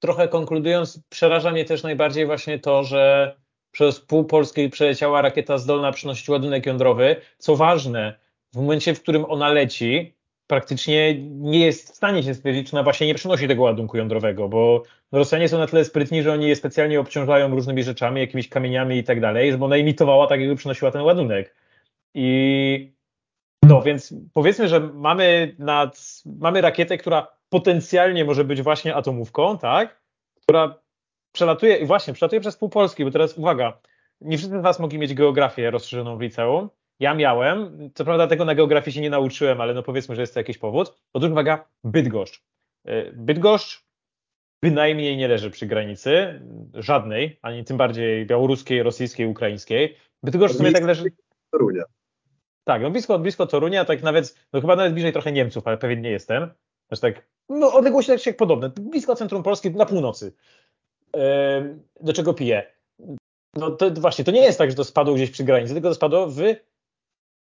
trochę konkludując, przeraża mnie też najbardziej właśnie to, że przez pół Polski przeleciała rakieta zdolna przynosić ładunek jądrowy. Co ważne, w momencie, w którym ona leci, praktycznie nie jest w stanie się stwierdzić, czy ona właśnie nie przynosi tego ładunku jądrowego, bo Rosjanie są na tyle sprytni, że oni je specjalnie obciążają różnymi rzeczami, jakimiś kamieniami i tak dalej, żeby ona imitowała tak, jakby przynosiła ten ładunek. I no więc powiedzmy, że mamy, nad, mamy rakietę, która potencjalnie może być właśnie atomówką, tak? Która przelatuje, i właśnie, przelatuje przez pół Polski, bo teraz uwaga, nie wszyscy z Was mogli mieć geografię rozszerzoną w liceum. Ja miałem, co prawda tego na geografii się nie nauczyłem, ale no powiedzmy, że jest to jakiś powód. Otóż uwaga, Bydgoszcz. Y, Bydgoszcz bynajmniej nie leży przy granicy, żadnej, ani tym bardziej białoruskiej, rosyjskiej, ukraińskiej. Bydgoszcz w sumie tak leży... Torunia. Tak, no blisko, blisko Torunia, tak nawet, no chyba nawet bliżej trochę Niemców, ale pewien nie jestem. Znaczy tak, no odległości tak podobne, blisko centrum Polski, na północy. do czego piję? No to właśnie, to nie jest tak, że to spadło gdzieś przy granicy, tylko to spadło w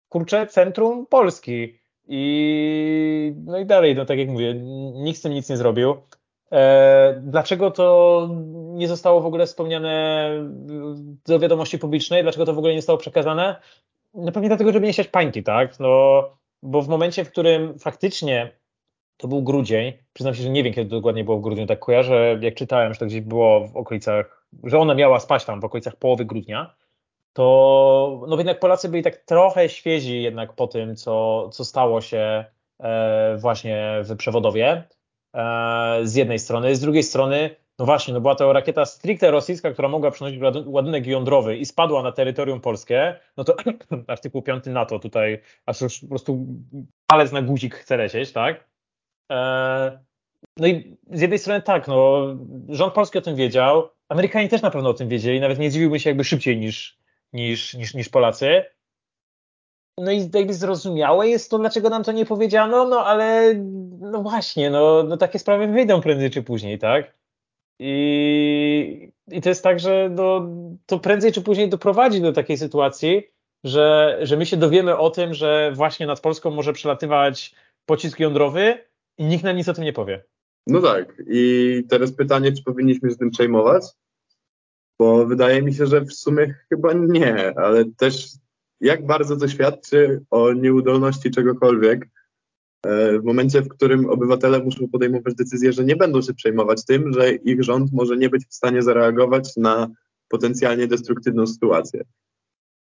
kurczę centrum Polski. I no i dalej, no tak jak mówię, nikt z tym nic nie zrobił. E, dlaczego to nie zostało w ogóle wspomniane do wiadomości publicznej? Dlaczego to w ogóle nie zostało przekazane? No pewnie dlatego, żeby nie siać pańki, tak? No, bo w momencie, w którym faktycznie to był grudzień, przyznam się, że nie wiem, kiedy dokładnie było w grudniu, tak kojarzę, jak czytałem, że to gdzieś było w okolicach, że ona miała spaść tam w okolicach połowy grudnia, to no jednak Polacy byli tak trochę świezi jednak po tym, co, co stało się e, właśnie w Przewodowie e, z jednej strony, z drugiej strony no właśnie, no była to rakieta stricte rosyjska, która mogła przynosić ładunek jądrowy i spadła na terytorium polskie, no to artykuł 5 NATO tutaj aż już po prostu palec na guzik chce lecieć, tak? E, no i z jednej strony tak, no rząd polski o tym wiedział, Amerykanie też na pewno o tym wiedzieli, nawet nie dziwiłbym się jakby szybciej niż, niż, niż, niż Polacy. No i jakby zrozumiałe jest to, dlaczego nam to nie powiedziano, no ale no właśnie, no, no takie sprawy wyjdą prędzej czy później, tak? I, I to jest tak, że no, to prędzej czy później doprowadzi do takiej sytuacji, że, że my się dowiemy o tym, że właśnie nad Polską może przelatywać pocisk jądrowy i nikt nam nic o tym nie powie. No tak. I teraz pytanie, czy powinniśmy się tym przejmować? Bo wydaje mi się, że w sumie chyba nie, ale też jak bardzo to świadczy o nieudolności czegokolwiek, w momencie, w którym obywatele muszą podejmować decyzję, że nie będą się przejmować tym, że ich rząd może nie być w stanie zareagować na potencjalnie destruktywną sytuację.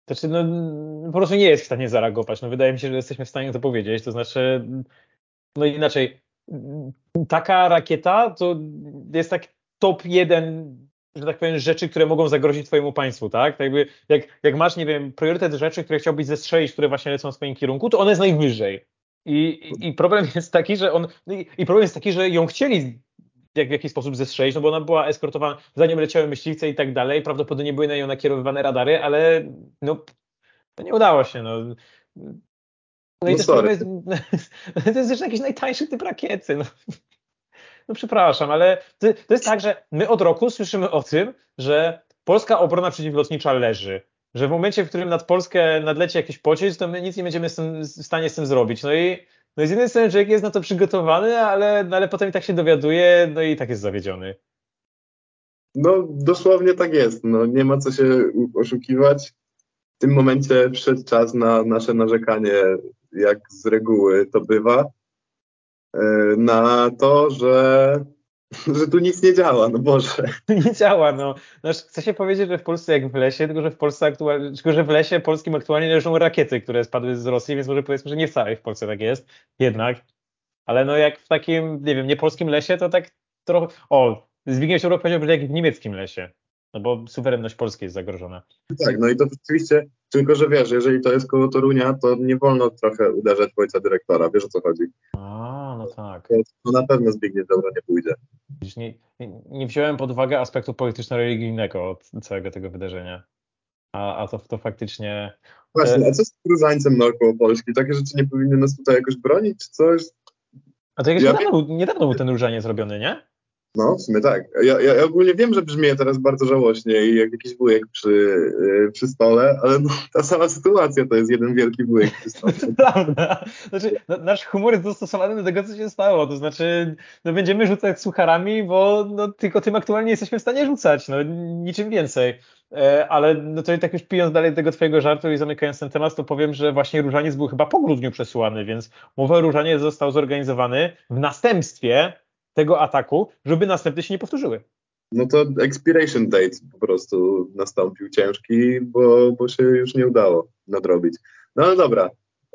Znaczy, no, po prostu nie jest w stanie zareagować. No, wydaje mi się, że jesteśmy w stanie to powiedzieć. To znaczy, no inaczej, taka rakieta to jest tak top jeden, że tak powiem, rzeczy, które mogą zagrozić twojemu państwu, tak? tak jakby, jak, jak masz, nie wiem, priorytet rzeczy, które chciałbyś zestrzelić, które właśnie lecą w swoim kierunku, to one jest najwyżej. I, i problem jest taki, że on. No i, I problem jest taki, że ją chcieli jak w jakiś sposób zestrzelić, no bo ona była eskortowana, za nią leciały myśliwce i tak dalej, prawdopodobnie były na nią nakierowywane radary, ale no to nie udało się, no. No, i no to jest, to jest jeszcze jakiś najtańszy typ rakiety, no. No przepraszam, ale to, to jest tak, że my od roku słyszymy o tym, że polska obrona przeciwlotnicza leży że w momencie, w którym nad Polskę nadleci jakiś pocisk, to my nic nie będziemy tym, w stanie z tym zrobić. No i no i z jednej strony człowiek jest na to przygotowany, ale, no ale potem i tak się dowiaduje, no i tak jest zawiedziony. No dosłownie tak jest. No, nie ma co się oszukiwać. W tym momencie przyszedł czas na nasze narzekanie, jak z reguły to bywa, e, na to, że że tu nic nie działa, no Boże. Nie działa, no. Znaczy, chcę się powiedzieć, że w Polsce jak w lesie, tylko że w Polsce aktualnie, tylko że w lesie polskim aktualnie leżą rakiety, które spadły z Rosji, więc może powiedzmy, że nie w całej w Polsce tak jest, jednak. Ale no jak w takim, nie wiem, nie polskim lesie, to tak trochę, o, Zbigniew Siorok powiedział, że jak w niemieckim lesie. No bo suwerenność Polski jest zagrożona. Tak, no i to rzeczywiście, tylko że wiesz, jeżeli to jest koło Torunia, to nie wolno trochę uderzać w ojca dyrektora, wiesz o co chodzi. A, no tak. To, na pewno Zbigniew Ziobro nie pójdzie. Nie, nie wziąłem pod uwagę aspektu polityczno-religijnego od całego tego wydarzenia. A, a to, to faktycznie... Właśnie, a co z różańcem naokoło Polski? Takie rzeczy nie powinny nas tutaj jakoś bronić, czy coś? A to jakoś ja niedawno, niedawno był ten różaniec zrobiony, nie? No, w sumie tak. Ja, ja, ogólnie wiem, że brzmi teraz bardzo żałośnie i jak jakiś wujek przy, yy, przy stole, ale no, ta sama sytuacja to jest jeden wielki wujek przy stole. to prawda. Znaczy, no, nasz humor jest dostosowany do tego, co się stało. To znaczy, no, będziemy rzucać sucharami, bo no, tylko tym aktualnie jesteśmy w stanie rzucać, no niczym więcej. E, ale no to i tak już pijąc dalej tego twojego żartu i zamykając ten temat, to powiem, że właśnie różaniec był chyba po grudniu przesyłany, więc mowa różaniec został zorganizowany w następstwie tego ataku, żeby następne się nie powtórzyły. No to expiration date po prostu nastąpił ciężki, bo, bo się już nie udało nadrobić. No ale dobra,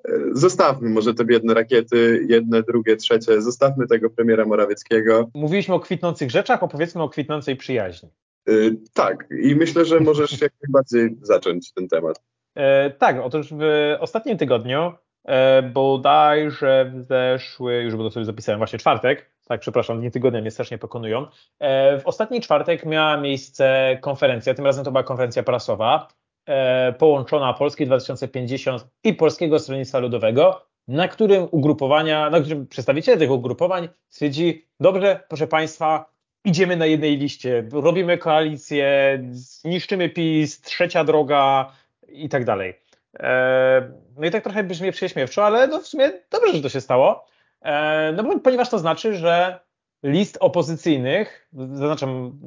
e, zostawmy może te biedne rakiety, jedne, drugie, trzecie, zostawmy tego premiera Morawieckiego. Mówiliśmy o kwitnących rzeczach, opowiedzmy o kwitnącej przyjaźni. Yy, tak, i myślę, że możesz jak najbardziej zacząć ten temat. E, tak, otóż w ostatnim tygodniu, e, bodajże w zeszły, już bo to sobie zapisałem, właśnie czwartek, tak, przepraszam, dni tygodnia mnie strasznie pokonują. E, w ostatni czwartek miała miejsce konferencja, tym razem to była konferencja prasowa, e, połączona Polski 2050 i Polskiego Stronnictwa Ludowego, na którym ugrupowania, na którym przedstawiciele tych ugrupowań stwierdzi, dobrze, proszę Państwa, idziemy na jednej liście, robimy koalicję, zniszczymy PiS, trzecia droga i tak dalej. E, no i tak trochę brzmi prześmiewczo, ale no w sumie dobrze, że to się stało. E, no bo, ponieważ to znaczy, że list opozycyjnych, zaznaczam,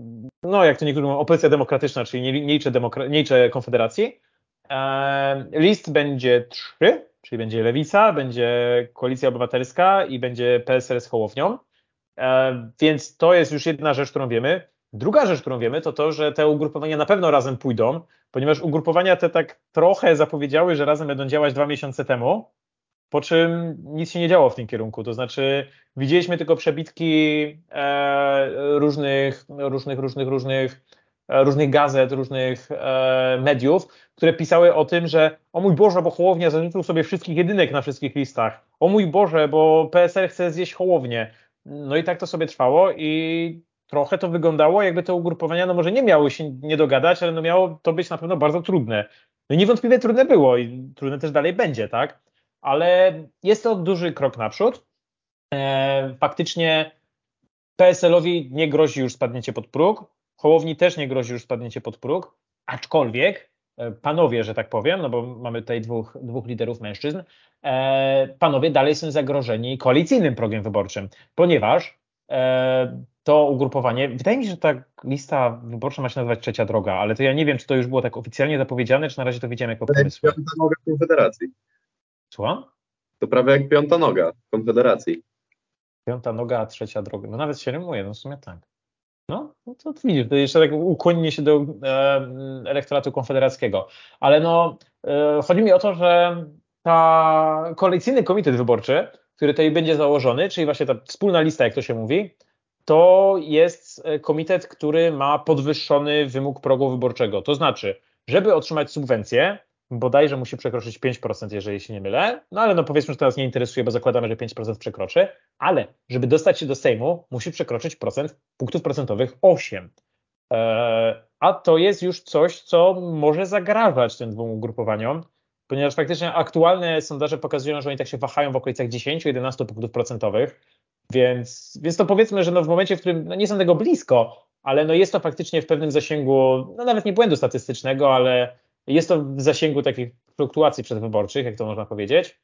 no jak to niektórzy mówią, opozycja demokratyczna, czyli niejcze, demokra- niejcze konfederacji, e, list będzie trzy, czyli będzie Lewica, będzie Koalicja Obywatelska i będzie PSL z Hołownią, e, więc to jest już jedna rzecz, którą wiemy. Druga rzecz, którą wiemy, to to, że te ugrupowania na pewno razem pójdą, ponieważ ugrupowania te tak trochę zapowiedziały, że razem będą działać dwa miesiące temu, po czym nic się nie działo w tym kierunku. To znaczy, widzieliśmy tylko przebitki e, różnych, różnych, różnych, różnych, e, różnych gazet, różnych e, mediów, które pisały o tym, że o mój Boże, bo Hołownia zaliczył sobie wszystkich jedynek na wszystkich listach. O mój Boże, bo PSL chce zjeść Hołownię. No i tak to sobie trwało i trochę to wyglądało, jakby te ugrupowania, no może nie miały się nie dogadać, ale no miało to być na pewno bardzo trudne. No niewątpliwie trudne było i trudne też dalej będzie, tak? Ale jest to duży krok naprzód. E, faktycznie PSL-owi nie grozi już spadnięcie pod próg, Hołowni też nie grozi już spadnięcie pod próg, aczkolwiek e, panowie, że tak powiem, no bo mamy tutaj dwóch, dwóch liderów mężczyzn, e, panowie dalej są zagrożeni koalicyjnym progiem wyborczym, ponieważ to ugrupowanie, wydaje mi się, że ta lista wyborcza ma się nazywać Trzecia Droga, ale to ja nie wiem, czy to już było tak oficjalnie zapowiedziane, czy na razie to widziałem jako pomysł. Piąta Konfederacji. Słucham? To prawie jak piąta noga Konfederacji. Piąta noga, a trzecia droga. No nawet się rymuje, no w sumie tak. No, no to widzisz, to jeszcze tak ukłonienie się do e, elektoratu konfederackiego. Ale no, e, chodzi mi o to, że ta koalicyjny komitet wyborczy, który tutaj będzie założony, czyli właśnie ta wspólna lista, jak to się mówi, to jest e, komitet, który ma podwyższony wymóg progu wyborczego. To znaczy, żeby otrzymać subwencję, bodajże musi przekroczyć 5%, jeżeli się nie mylę. No ale no powiedzmy, że teraz nie interesuje, bo zakładamy, że 5% przekroczy, ale żeby dostać się do Sejmu, musi przekroczyć procent punktów procentowych 8. Eee, a to jest już coś, co może zagrażać tym dwóm ugrupowaniom, ponieważ faktycznie aktualne sondaże pokazują, że oni tak się wahają w okolicach 10-11 punktów procentowych, więc, więc to powiedzmy, że no w momencie, w którym no nie są tego blisko, ale no jest to faktycznie w pewnym zasięgu, no nawet nie błędu statystycznego, ale jest to w zasięgu takich fluktuacji przedwyborczych, jak to można powiedzieć.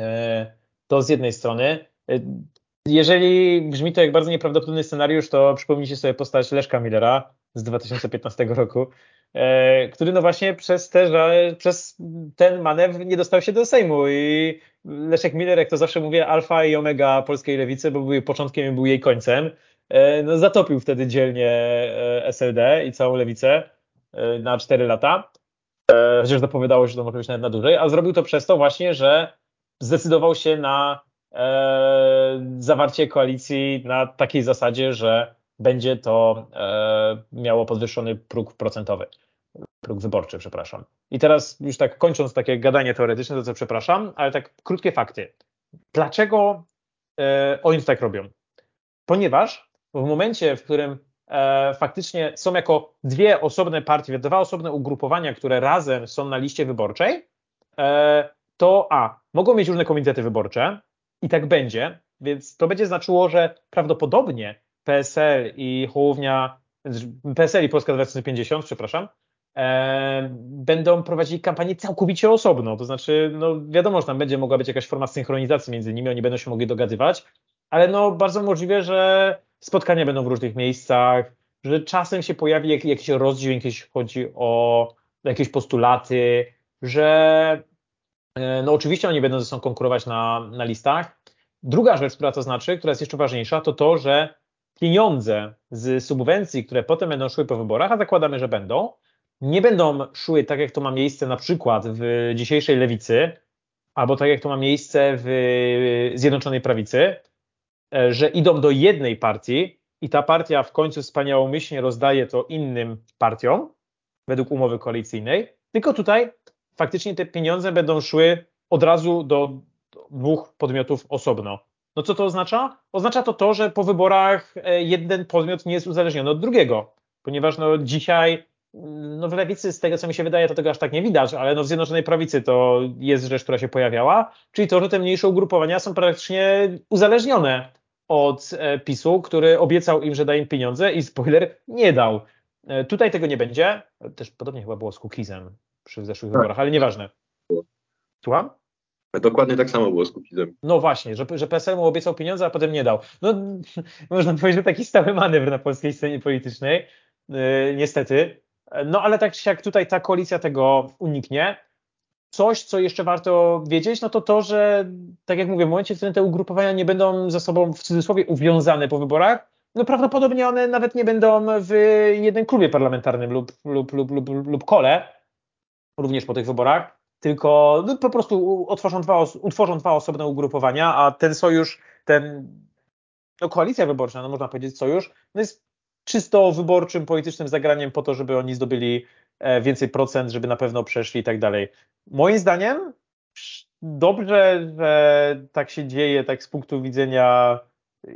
E, to z jednej strony. E, jeżeli brzmi to jak bardzo nieprawdopodobny scenariusz, to przypomnijcie sobie postać Leszka Millera z 2015 roku, e, który no właśnie przez, te, przez ten manewr nie dostał się do Sejmu i Leszek Miller, jak to zawsze mówię, alfa i omega polskiej lewicy, bo był jej początkiem i był jej końcem, no zatopił wtedy dzielnie SLD i całą lewicę na 4 lata. E, chociaż zapowiadało się, że to może być nawet na dłużej, a zrobił to przez to właśnie, że zdecydował się na e, zawarcie koalicji na takiej zasadzie, że będzie to e, miało podwyższony próg procentowy, próg wyborczy, przepraszam. I teraz już tak kończąc takie gadanie teoretyczne, to co przepraszam, ale tak krótkie fakty. Dlaczego e, oni to tak robią? Ponieważ w momencie, w którym e, faktycznie są jako dwie osobne partie, dwa osobne ugrupowania, które razem są na liście wyborczej, e, to a, mogą mieć różne komitety wyborcze i tak będzie, więc to będzie znaczyło, że prawdopodobnie PSL i Hołownia, PSL i Polska 2050, przepraszam, e, będą prowadzili kampanię całkowicie osobno. To znaczy, no wiadomo, że tam będzie mogła być jakaś forma synchronizacji między nimi, oni będą się mogli dogadywać, ale no bardzo możliwe, że spotkania będą w różnych miejscach, że czasem się pojawi jak, jakiś rozdział, jeśli chodzi o jakieś postulaty, że e, no oczywiście oni będą ze sobą konkurować na, na listach. Druga rzecz, która to znaczy, która jest jeszcze ważniejsza, to to, że pieniądze z subwencji, które potem będą szły po wyborach, a zakładamy, że będą, nie będą szły tak, jak to ma miejsce na przykład w dzisiejszej lewicy, albo tak, jak to ma miejsce w Zjednoczonej Prawicy, że idą do jednej partii i ta partia w końcu wspaniałomyślnie rozdaje to innym partiom według umowy koalicyjnej, tylko tutaj faktycznie te pieniądze będą szły od razu do dwóch podmiotów osobno. No co to oznacza? Oznacza to to, że po wyborach e, jeden podmiot nie jest uzależniony od drugiego, ponieważ no dzisiaj no w lewicy, z tego co mi się wydaje, to tego aż tak nie widać, ale no w Zjednoczonej Prawicy to jest rzecz, która się pojawiała, czyli to, że te mniejsze ugrupowania są praktycznie uzależnione od e, PiSu, który obiecał im, że da im pieniądze i spoiler, nie dał. E, tutaj tego nie będzie. Też podobnie chyba było z Kukizem przy zeszłych tak. wyborach, ale nieważne. Słucham? Dokładnie tak samo było z Kukizem. No właśnie, że, że PSL mu obiecał pieniądze, a potem nie dał. No, można powiedzieć, że taki stały manewr na polskiej scenie politycznej, yy, niestety. No ale tak jak tutaj ta koalicja tego uniknie. Coś, co jeszcze warto wiedzieć, no to to, że tak jak mówię, w momencie, w którym te ugrupowania nie będą ze sobą w cudzysłowie uwiązane po wyborach, no prawdopodobnie one nawet nie będą w jednym klubie parlamentarnym lub, lub, lub, lub, lub kole, również po tych wyborach, tylko no, po prostu utworzą dwa, utworzą dwa osobne ugrupowania, a ten sojusz, ten, no koalicja wyborcza, no można powiedzieć sojusz, no jest czysto wyborczym, politycznym zagraniem po to, żeby oni zdobyli więcej procent, żeby na pewno przeszli i tak dalej. Moim zdaniem dobrze, że tak się dzieje, tak z punktu widzenia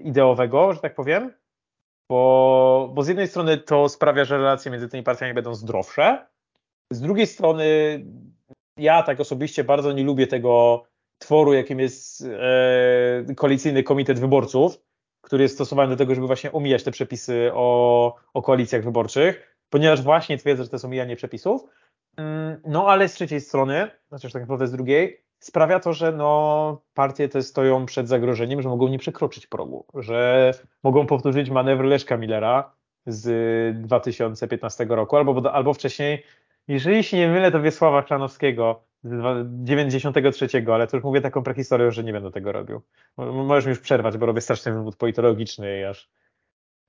ideowego, że tak powiem, bo, bo z jednej strony to sprawia, że relacje między tymi partiami będą zdrowsze, z drugiej strony ja tak osobiście bardzo nie lubię tego tworu, jakim jest e, koalicyjny komitet wyborców, który jest stosowany do tego, żeby właśnie omijać te przepisy o, o koalicjach wyborczych, ponieważ właśnie twierdzę, że to jest omijanie przepisów. Mm, no ale z trzeciej strony, znaczy tak naprawdę z drugiej, sprawia to, że no, partie te stoją przed zagrożeniem, że mogą nie przekroczyć progu, że mogą powtórzyć manewr Leszka Millera z 2015 roku, albo, albo wcześniej jeżeli się nie mylę, to Wiesława Klanowskiego z 93, ale to już mówię taką prehistorię, że nie będę tego robił. Możesz mi już przerwać, bo robię straszny wywód politologiczny i aż.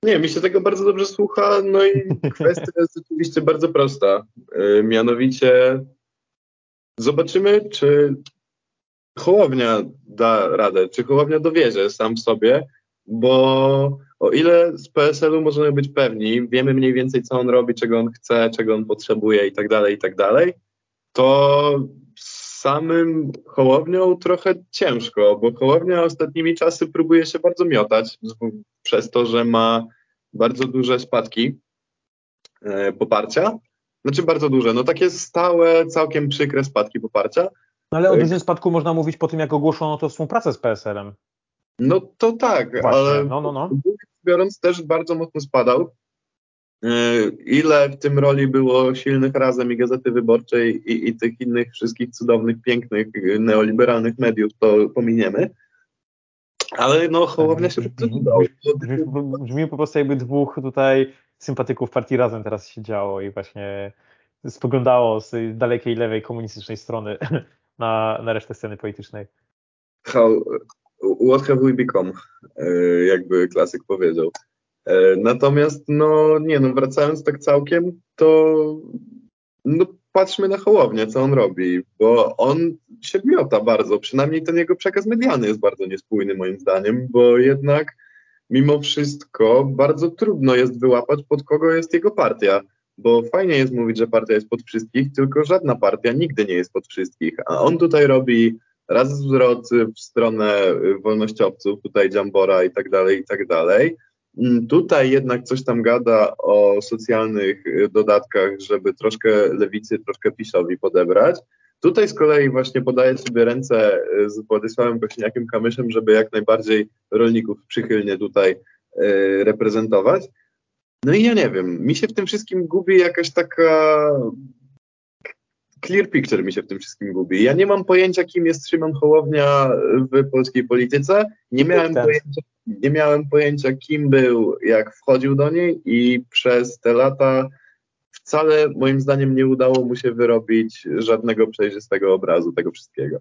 Nie, mi się tego bardzo dobrze słucha, no i kwestia jest oczywiście bardzo prosta. Yy, mianowicie zobaczymy, czy Hołownia da radę, czy Hołownia dowiezie sam w sobie, bo o ile z PSL-u możemy być pewni, wiemy mniej więcej, co on robi, czego on chce, czego on potrzebuje i tak dalej, i tak dalej, to samym Hołownią trochę ciężko, bo Hołownia ostatnimi czasy próbuje się bardzo miotać przez to, że ma bardzo duże spadki e, poparcia. Znaczy bardzo duże, no takie stałe, całkiem przykre spadki poparcia. No ale o dużym spadku można mówić po tym, jak ogłoszono to współpracę z PSL-em. No to tak, Właśnie, ale no, no, no. biorąc też bardzo mocno spadał. E, ile w tym roli było silnych razem i Gazety Wyborczej i, i tych innych wszystkich cudownych, pięknych, neoliberalnych mediów, to pominiemy. Ale no, Hołownia się przydał. Brzmi po prostu jakby dwóch tutaj sympatyków partii Razem teraz się działo i właśnie spoglądało z dalekiej lewej komunistycznej strony na, na resztę sceny politycznej. How, what have we become, e, jakby klasyk powiedział. E, natomiast, no nie no, wracając tak całkiem, to no, patrzmy na Hołownię, co on robi, bo on się miota bardzo, przynajmniej ten jego przekaz medialny jest bardzo niespójny moim zdaniem, bo jednak mimo wszystko bardzo trudno jest wyłapać, pod kogo jest jego partia. Bo fajnie jest mówić, że partia jest pod wszystkich, tylko żadna partia nigdy nie jest pod wszystkich. A on tutaj robi raz zwrot w stronę wolnościowców, tutaj Dziambora i tak dalej, i tak dalej. Mm, tutaj jednak coś tam gada o socjalnych dodatkach, żeby troszkę lewicy, troszkę PiSowi podebrać. Tutaj z kolei właśnie podaję sobie ręce z Władysławem Kośniakiem-Kamyszem, żeby jak najbardziej rolników przychylnie tutaj e, reprezentować. No i ja nie wiem, mi się w tym wszystkim gubi jakaś taka clear picture mi się w tym wszystkim gubi. Ja nie mam pojęcia, kim jest Szymon Hołownia w polskiej polityce. Nie miałem, pojęcia, nie miałem pojęcia, kim był, jak wchodził do niej i przez te lata wcale moim zdaniem nie udało mu się wyrobić żadnego przejrzystego obrazu tego wszystkiego.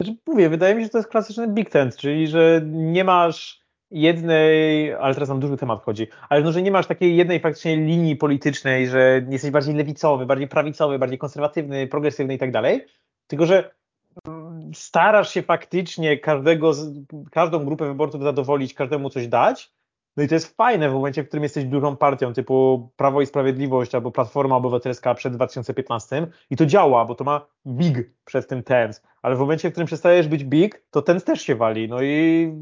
Znaczy, mówię, wydaje mi się, że to jest klasyczny big tent, czyli że nie masz jednej, ale teraz nam duży temat chodzi, ale no, że nie masz takiej jednej faktycznie linii politycznej, że jesteś bardziej lewicowy, bardziej prawicowy, bardziej konserwatywny, progresywny i tak dalej, tylko że starasz się faktycznie każdego, każdą grupę wyborców zadowolić, każdemu coś dać, no i to jest fajne w momencie, w którym jesteś dużą partią typu Prawo i Sprawiedliwość albo Platforma Obywatelska przed 2015 i to działa, bo to ma big przez tym TENS, ale w momencie, w którym przestajesz być big, to TENS też się wali. No i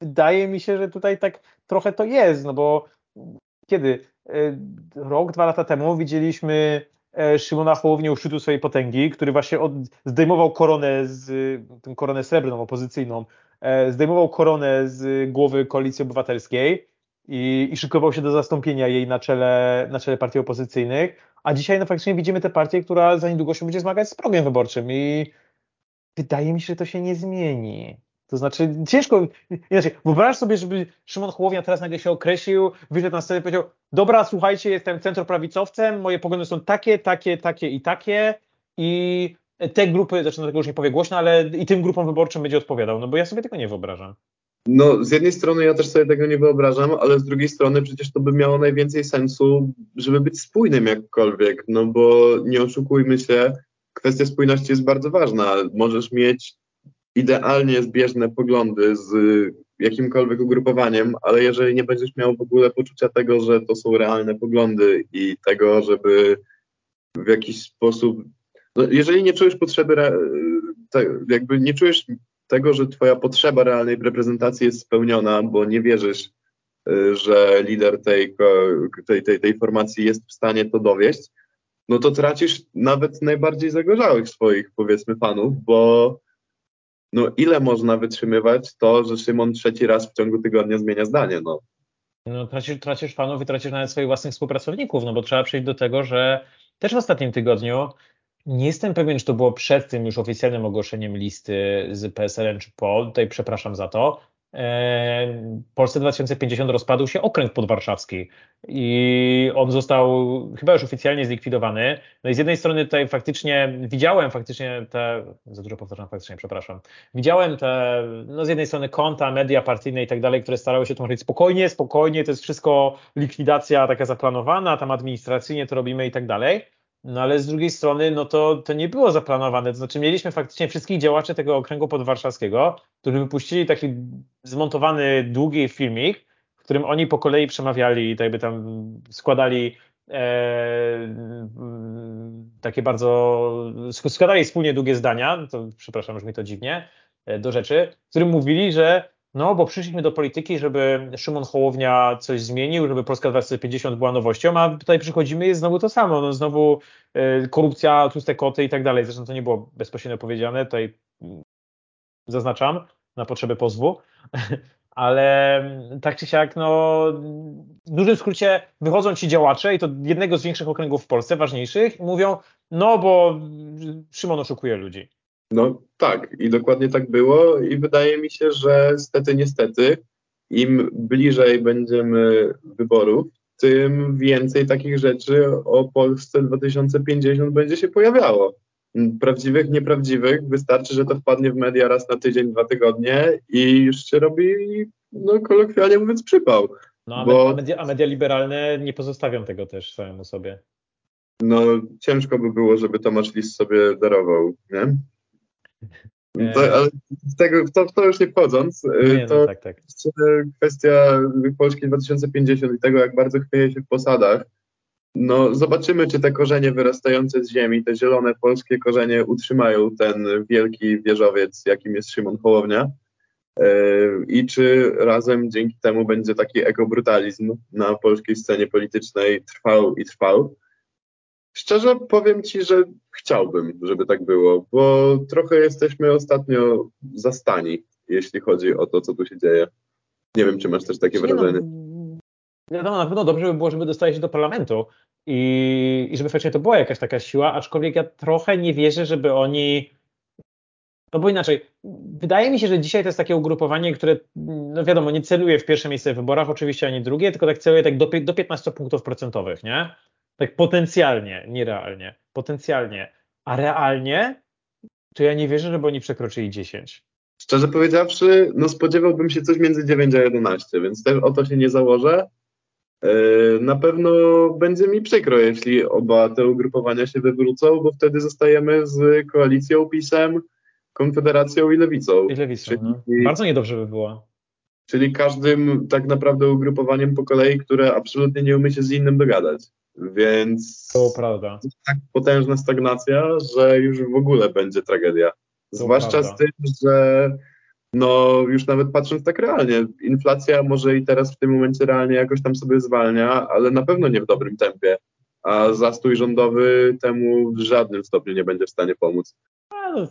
wydaje mi się, że tutaj tak trochę to jest, no bo kiedy? E, rok, dwa lata temu widzieliśmy Szymona Hołownię u swojej potęgi, który właśnie od, zdejmował koronę, z, tę koronę srebrną, opozycyjną, e, zdejmował koronę z głowy Koalicji Obywatelskiej i, i szykował się do zastąpienia jej na czele, na czele partii opozycyjnych, a dzisiaj no faktycznie widzimy tę partię, która za niedługo się będzie zmagać z progiem wyborczym i wydaje mi się, że to się nie zmieni. To znaczy, ciężko, inaczej, wyobraź sobie, żeby Szymon Hołownia teraz nagle się określił, wyszedł na scenę i powiedział, dobra, słuchajcie, jestem centroprawicowcem, moje poglądy są takie, takie, takie i takie i te grupy, znaczy no tego już nie powie głośno, ale i tym grupom wyborczym będzie odpowiadał, no bo ja sobie tego nie wyobrażam. No, z jednej strony ja też sobie tego nie wyobrażam, ale z drugiej strony przecież to by miało najwięcej sensu, żeby być spójnym jakkolwiek, no bo nie oszukujmy się, kwestia spójności jest bardzo ważna. Możesz mieć idealnie zbieżne poglądy z jakimkolwiek ugrupowaniem, ale jeżeli nie będziesz miał w ogóle poczucia tego, że to są realne poglądy i tego, żeby w jakiś sposób, no jeżeli nie czujesz potrzeby, jakby nie czujesz tego, że twoja potrzeba realnej reprezentacji jest spełniona, bo nie wierzysz, y, że lider tej, tej, tej, tej formacji jest w stanie to dowieść, no to tracisz nawet najbardziej zagorzałych swoich, powiedzmy, fanów, bo no ile można wytrzymywać to, że Szymon trzeci raz w ciągu tygodnia zmienia zdanie, no. No tracisz, tracisz fanów i tracisz nawet swoich własnych współpracowników, no bo trzeba przejść do tego, że też w ostatnim tygodniu nie jestem pewien, czy to było przed tym już oficjalnym ogłoszeniem listy z PSL czy POL. Tutaj przepraszam za to. Polsce 2050 rozpadł się okręg podwarszawski i on został chyba już oficjalnie zlikwidowany. No i z jednej strony tutaj faktycznie widziałem faktycznie te, za dużo powtarzam faktycznie, przepraszam, widziałem te, no z jednej strony konta, media partyjne i tak dalej, które starały się tłumaczyć spokojnie, spokojnie, to jest wszystko likwidacja taka zaplanowana, tam administracyjnie to robimy i tak dalej. No ale z drugiej strony, no to, to nie było zaplanowane. To znaczy, mieliśmy faktycznie wszystkich działaczy tego okręgu podwarszawskiego, którzy wypuścili taki zmontowany długi filmik, w którym oni po kolei przemawiali i tak jakby tam składali e, takie bardzo, składali wspólnie długie zdania, to przepraszam, mi to dziwnie, e, do rzeczy, w którym mówili, że no, bo przyszliśmy do polityki, żeby Szymon Hołownia coś zmienił, żeby Polska 2050 była nowością, a tutaj przychodzimy jest znowu to samo. No, znowu y, korupcja, tłuste koty i tak dalej. Zresztą to nie było bezpośrednio powiedziane, tutaj zaznaczam na potrzeby pozwu, ale tak czy siak, no, w dużym skrócie wychodzą ci działacze i to jednego z większych okręgów w Polsce, ważniejszych, i mówią, no bo Szymon oszukuje ludzi. No tak, i dokładnie tak było i wydaje mi się, że stety, niestety, im bliżej będziemy wyborów, tym więcej takich rzeczy o Polsce 2050 będzie się pojawiało. Prawdziwych, nieprawdziwych, wystarczy, że to wpadnie w media raz na tydzień, dwa tygodnie i już się robi, no kolokwialnie mówiąc, przypał. No a, bo... media, a media liberalne nie pozostawią tego też samemu sobie. No ciężko by było, żeby Tomasz Lis sobie darował, nie? To, ale z tego, w, to, to już nie wchodząc, nie, to no, tak, tak. kwestia Polski 2050 i tego, jak bardzo chwieje się w posadach, no, zobaczymy, czy te korzenie wyrastające z ziemi, te zielone polskie korzenie utrzymają ten wielki wieżowiec, jakim jest Szymon Hołownia. E, I czy razem dzięki temu będzie taki ekobrutalizm na polskiej scenie politycznej trwał i trwał. Szczerze powiem Ci, że chciałbym, żeby tak było, bo trochę jesteśmy ostatnio zastani, jeśli chodzi o to, co tu się dzieje. Nie wiem, czy masz też takie no, wrażenie. No Wiadomo, na pewno dobrze by było, żeby dostali się do parlamentu i, i żeby faktycznie to była jakaś taka siła, aczkolwiek ja trochę nie wierzę, żeby oni. No bo inaczej, wydaje mi się, że dzisiaj to jest takie ugrupowanie, które, no wiadomo, nie celuje w pierwsze miejsce w wyborach, oczywiście ani drugie, tylko tak celuje tak do, do 15 punktów procentowych, nie? Tak potencjalnie, nie realnie, potencjalnie. A realnie, to ja nie wierzę, żeby oni przekroczyli 10. Szczerze powiedziawszy, no spodziewałbym się coś między 9 a 11, więc też o to się nie założę. E, na pewno będzie mi przykro, jeśli oba te ugrupowania się wywrócą, bo wtedy zostajemy z koalicją PiSem, Konfederacją i Lewicą. I Lewicą, czyli, no. Bardzo niedobrze by było. Czyli każdym tak naprawdę ugrupowaniem po kolei, które absolutnie nie umie się z innym dogadać. Więc to prawda. Tak potężna stagnacja, że już w ogóle będzie tragedia. To Zwłaszcza prawda. z tym, że no już nawet patrząc tak realnie, inflacja może i teraz w tym momencie realnie jakoś tam sobie zwalnia, ale na pewno nie w dobrym tempie, a zastój rządowy temu w żadnym stopniu nie będzie w stanie pomóc. No,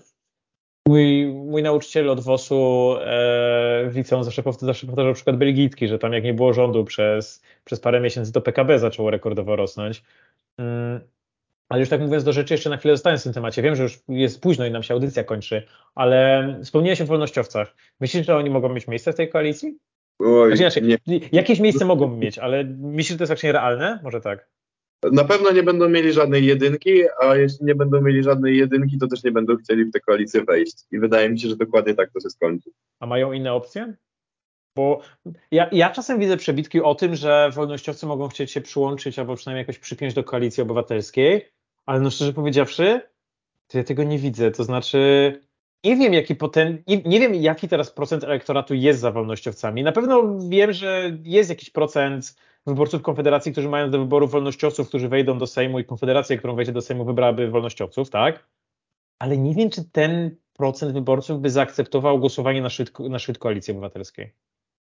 mój, mój nauczyciel od WOS-u e, w liceum zawsze, powtarzał, zawsze powtarzał przykład belgijski, że tam jak nie było rządu przez, przez parę miesięcy, to PKB zaczęło rekordowo rosnąć. Mm, ale już tak mówiąc do rzeczy, jeszcze na chwilę zostałem w tym temacie. Wiem, że już jest późno i nam się audycja kończy, ale wspomniałeś o wolnościowcach. Myślisz, że oni mogą mieć miejsce w tej koalicji? Oj, znaczy, nie. Jakieś miejsce mogą mieć, ale myślisz, że to jest faktycznie realne? Może tak. Na pewno nie będą mieli żadnej jedynki, a jeśli nie będą mieli żadnej jedynki, to też nie będą chcieli w tę koalicję wejść. I wydaje mi się, że dokładnie tak to się skończy. A mają inne opcje? Bo ja, ja czasem widzę przebitki o tym, że wolnościowcy mogą chcieć się przyłączyć albo przynajmniej jakoś przypiąć do koalicji obywatelskiej, ale no szczerze powiedziawszy, to ja tego nie widzę. To znaczy, nie wiem, jaki poten... nie, nie, wiem, jaki teraz procent elektoratu jest za wolnościowcami. Na pewno wiem, że jest jakiś procent wyborców Konfederacji, którzy mają do wyboru wolnościowców, którzy wejdą do Sejmu i Konfederacja, którą wejdzie do Sejmu, wybrałaby wolnościowców, tak? Ale nie wiem, czy ten procent wyborców by zaakceptował głosowanie na szczyt, na szczyt Koalicji Obywatelskiej.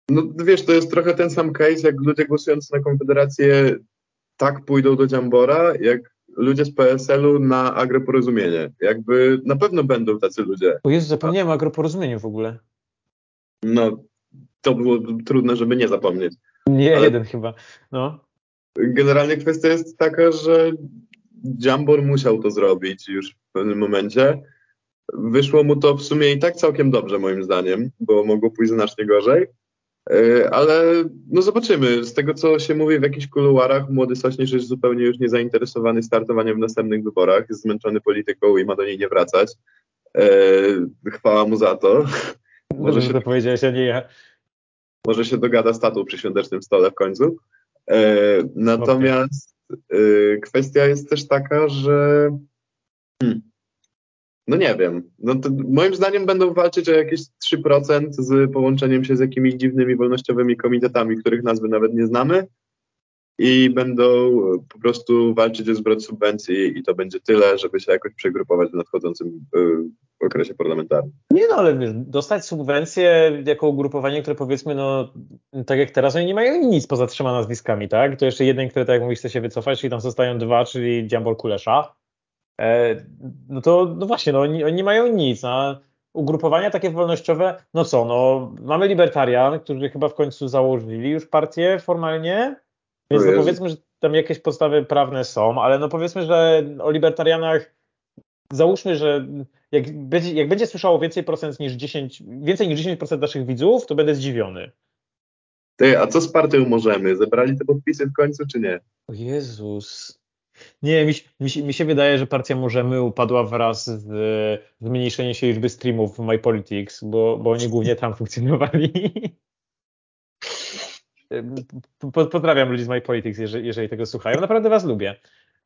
No wiesz, to jest trochę ten sam case, jak ludzie głosujący na Konfederację tak pójdą do Dziambora, jak ludzie z PSL-u na agroporozumienie. Jakby na pewno będą tacy ludzie. O Jezu, zapomniałem o agroporozumieniu w ogóle. No, to było trudne, żeby nie zapomnieć. Nie, Ale jeden chyba. No. Generalnie kwestia jest taka, że Jambor musiał to zrobić już w pewnym momencie. Wyszło mu to w sumie i tak całkiem dobrze, moim zdaniem, bo mogło pójść znacznie gorzej. E, ale no zobaczymy. Z tego, co się mówi w jakichś kuluarach, młody Sośnierz jest zupełnie już niezainteresowany startowaniem w następnych wyborach. Jest zmęczony polityką i ma do niej nie wracać. E, chwała mu za to. Może się to powiedziałeś, a nie ja. Może się dogada z tatą przy świątecznym stole w końcu. E, natomiast kwestia jest też taka, że hmm, no nie wiem. No moim zdaniem będą walczyć o jakieś 3% z połączeniem się z jakimiś dziwnymi wolnościowymi komitetami, których nazwy nawet nie znamy i będą po prostu walczyć o zwrot subwencji i to będzie tyle, żeby się jakoś przegrupować w nadchodzącym y, okresie parlamentarnym. Nie no, ale dostać subwencję jako ugrupowanie, które powiedzmy, no tak jak teraz, oni nie mają nic poza trzema nazwiskami, tak? To jeszcze jeden, który tak jak mówisz chce się wycofać, czyli tam zostają dwa, czyli Dziambol Kulesza E, no to no właśnie, no oni, oni nie mają nic. A ugrupowania takie wolnościowe, no co, no mamy libertarian, którzy chyba w końcu założyli już partię formalnie, więc no powiedzmy, że tam jakieś podstawy prawne są, ale no powiedzmy, że o libertarianach załóżmy, że jak będzie, jak będzie słyszało więcej procent niż 10, więcej niż 10% naszych widzów, to będę zdziwiony. Ty, a co z partią możemy? Zebrali te podpisy w końcu, czy nie? O Jezus. Nie, mi, mi, mi, się wydaje, że partia Możemy upadła wraz z zmniejszeniem się liczby streamów w MyPolitics, bo, bo oni głównie tam funkcjonowali. Pozdrawiam ludzi z MyPolitics, jeżeli, jeżeli tego słuchają. Naprawdę was lubię.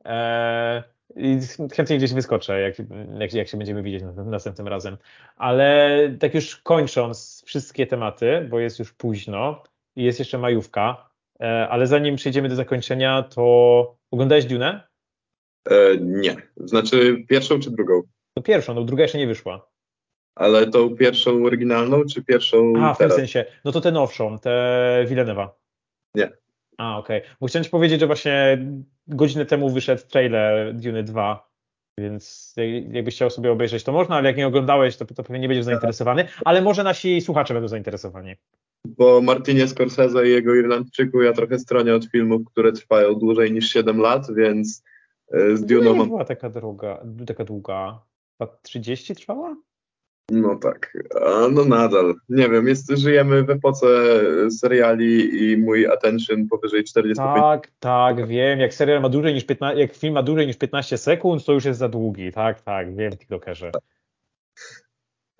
Eee, i chętnie gdzieś wyskoczę, jak, jak, jak się będziemy widzieć następnym razem. Ale tak już kończąc wszystkie tematy, bo jest już późno i jest jeszcze majówka, e, ale zanim przejdziemy do zakończenia, to oglądałeś Dune? E, nie. Znaczy pierwszą czy drugą? To pierwszą, no druga jeszcze nie wyszła. Ale tą pierwszą oryginalną, czy pierwszą A, w teraz? tym sensie. No to tę nowszą, tę Villeneuva. Nie. A, okej. Okay. Bo chciałem ci powiedzieć, że właśnie godzinę temu wyszedł trailer Dune 2, więc jakbyś chciał sobie obejrzeć, to można, ale jak nie oglądałeś, to, to pewnie nie będziesz zainteresowany, ale może nasi słuchacze będą zainteresowani. Po Martinie Scorsese i jego Irlandczyku ja trochę stronię od filmów, które trwają dłużej niż 7 lat, więc e, z Dune'ą... Nie była taka droga, taka długa. 30 trwała? No tak, no nadal. Nie wiem, jest, żyjemy w epoce seriali i mój attention powyżej 45. Tak, tak, wiem. Jak serial ma dłużej niż 15, jak film ma dłużej niż 15 sekund, to już jest za długi. Tak, tak, wiem, TikTokerze.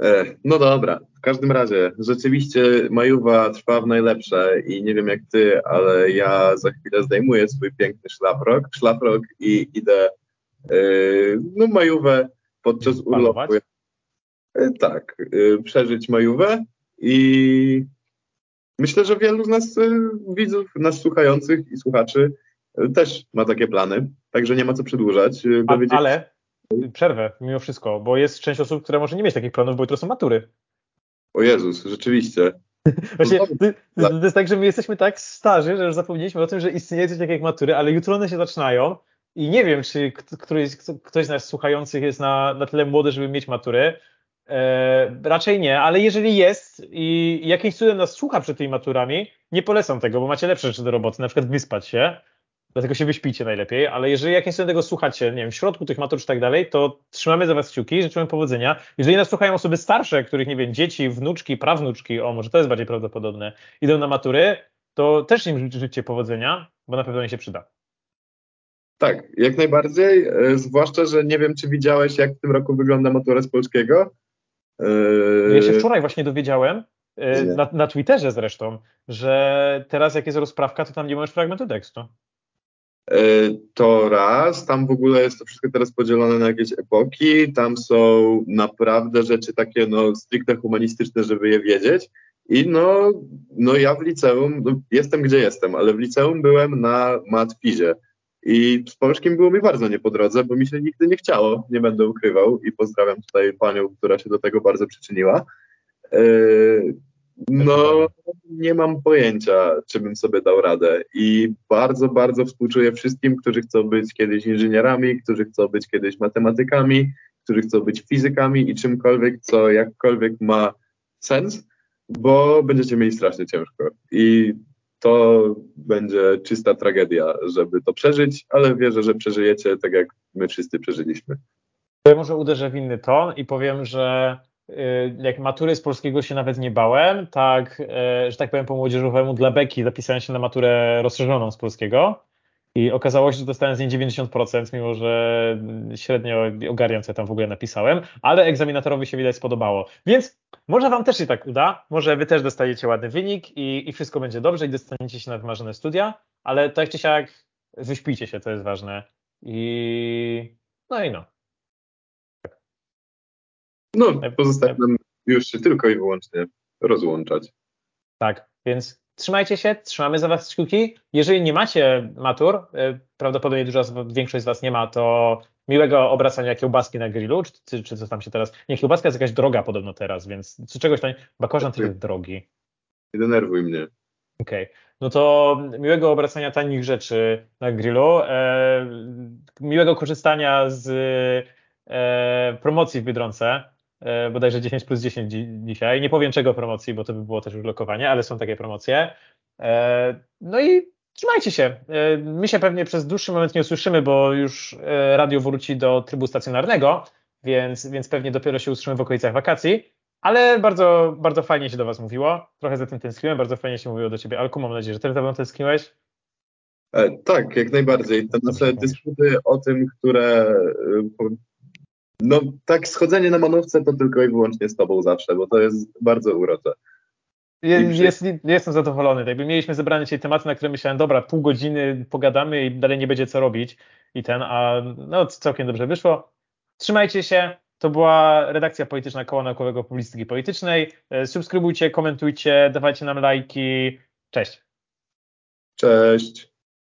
E, no dobra, w każdym razie, rzeczywiście Majuwa trwa w najlepsze i nie wiem jak ty, ale ja za chwilę zdejmuję swój piękny szlafrok, szlafrok i idę yy, no Majówę podczas urlopu. E, tak, e, przeżyć majówę i myślę, że wielu z nas e, widzów, nas słuchających i słuchaczy też ma takie plany, także nie ma co przedłużać. A, ale przerwę mimo wszystko, bo jest część osób, które może nie mieć takich planów, bo jutro są matury. O Jezus, rzeczywiście. Właśnie, to, to, to, jest tak, że my jesteśmy tak starzy, że już zapomnieliśmy o tym, że istnieje coś takiego jak matury, ale jutro one się zaczynają i nie wiem, czy któryś, ktoś z nas słuchających jest na, na tyle młody, żeby mieć matury, E, raczej nie, ale jeżeli jest i jakimś cudem nas słucha przed tymi maturami, nie polecam tego, bo macie lepsze rzeczy do roboty, na przykład wyspać się, dlatego się wyśpicie najlepiej, ale jeżeli jakimś cudem tego słuchacie, nie wiem, w środku tych matur czy tak dalej, to trzymamy za was kciuki, życzymy powodzenia. Jeżeli nas słuchają osoby starsze, których, nie wiem, dzieci, wnuczki, prawnuczki, o, może to jest bardziej prawdopodobne, idą na matury, to też im życzcie powodzenia, bo na pewno im się przyda. Tak, jak najbardziej, e, zwłaszcza, że nie wiem, czy widziałeś, jak w tym roku wygląda matura z polskiego, ja się wczoraj właśnie dowiedziałem, yy, na, na, Twitterze zresztą, że teraz jak jest rozprawka, to tam nie masz fragmentu tekstu. Yy, to raz, tam w ogóle jest to wszystko teraz podzielone na jakieś epoki, tam są naprawdę rzeczy takie no stricte humanistyczne, żeby je wiedzieć. I no, no ja w liceum, no jestem gdzie jestem, ale w liceum byłem na matfizie. I z polskim było mi bardzo nie po drodze, bo mi się nigdy nie chciało, nie będę ukrywał i pozdrawiam tutaj panią, która się do tego bardzo przyczyniła. E, no, nie mam pojęcia, czy bym sobie dał radę i bardzo, bardzo współczuję wszystkim, którzy chcą być kiedyś inżynierami, którzy chcą być kiedyś matematykami, którzy chcą być fizykami i czymkolwiek, co jakkolwiek ma sens, bo będziecie mieli strasznie ciężko. I to będzie czysta tragedia, żeby to przeżyć, ale wierzę, że przeżyjecie tak, jak my wszyscy przeżyliśmy. Ja może uderzę w inny ton i powiem, że y, jak matury z polskiego się nawet nie bałem, tak, y, że tak powiem po młodzieżowemu dla beki zapisałem się na maturę rozszerzoną z polskiego i okazało się, że dostałem z niej 90%, mimo że średnio ogarniam, co ja tam w ogóle napisałem, ale egzaminatorowi się widać spodobało. Więc może Wam też się tak uda, może Wy też dostajecie ładny wynik i, i wszystko będzie dobrze i dostaniecie się na wymarzone studia, ale tak czy siak wyśpijcie się, to jest ważne. I no i no. No, pozostaje nam już się tylko i wyłącznie rozłączać. Tak, więc trzymajcie się, trzymamy za Was kciuki. Jeżeli nie macie matur, y, prawdopodobnie duża większość z Was nie ma, to miłego obracania kiełbaski na grillu, czy, czy co tam się teraz... Nie, kiełbaska jest jakaś droga podobno teraz, więc czy czegoś tam... Też jest drogi. Nie denerwuj mnie. Okej, okay. no to miłego obracania tanich rzeczy na grillu, e, miłego korzystania z e, promocji w Biedronce, bodajże 10 plus 10 dzi dzisiaj. Nie powiem czego promocji, bo to by było też już lokowanie, ale są takie promocje. E, no i trzymajcie się. E, my się pewnie przez dłuższy moment nie usłyszymy, bo już e, radio wróci do trybu stacjonarnego, więc, więc pewnie dopiero się usłyszymy w okolicach wakacji. Ale bardzo, bardzo fajnie się do Was mówiło. Trochę za tym tęskniłem, bardzo fajnie się mówiło do Ciebie. Alku, mam nadzieję, że Ty za mną tęskniłeś. E, tak, jak najbardziej. Te nasze dyskusje o tym, które no tak, schodzenie na manowce to tylko i wyłącznie z tobą zawsze, bo to jest bardzo urocze. jest, jestem zadowolony. Jakby mieliśmy zebrane dzisiaj tematy, na które myślałem, dobra, pół godziny pogadamy i dalej nie będzie co robić. I ten, a no całkiem dobrze wyszło. Trzymajcie się. To była redakcja polityczna Koła Naukowego Publicystyki Politycznej. E, subskrybujcie, komentujcie, dawajcie nam lajki. Cześć. Cześć.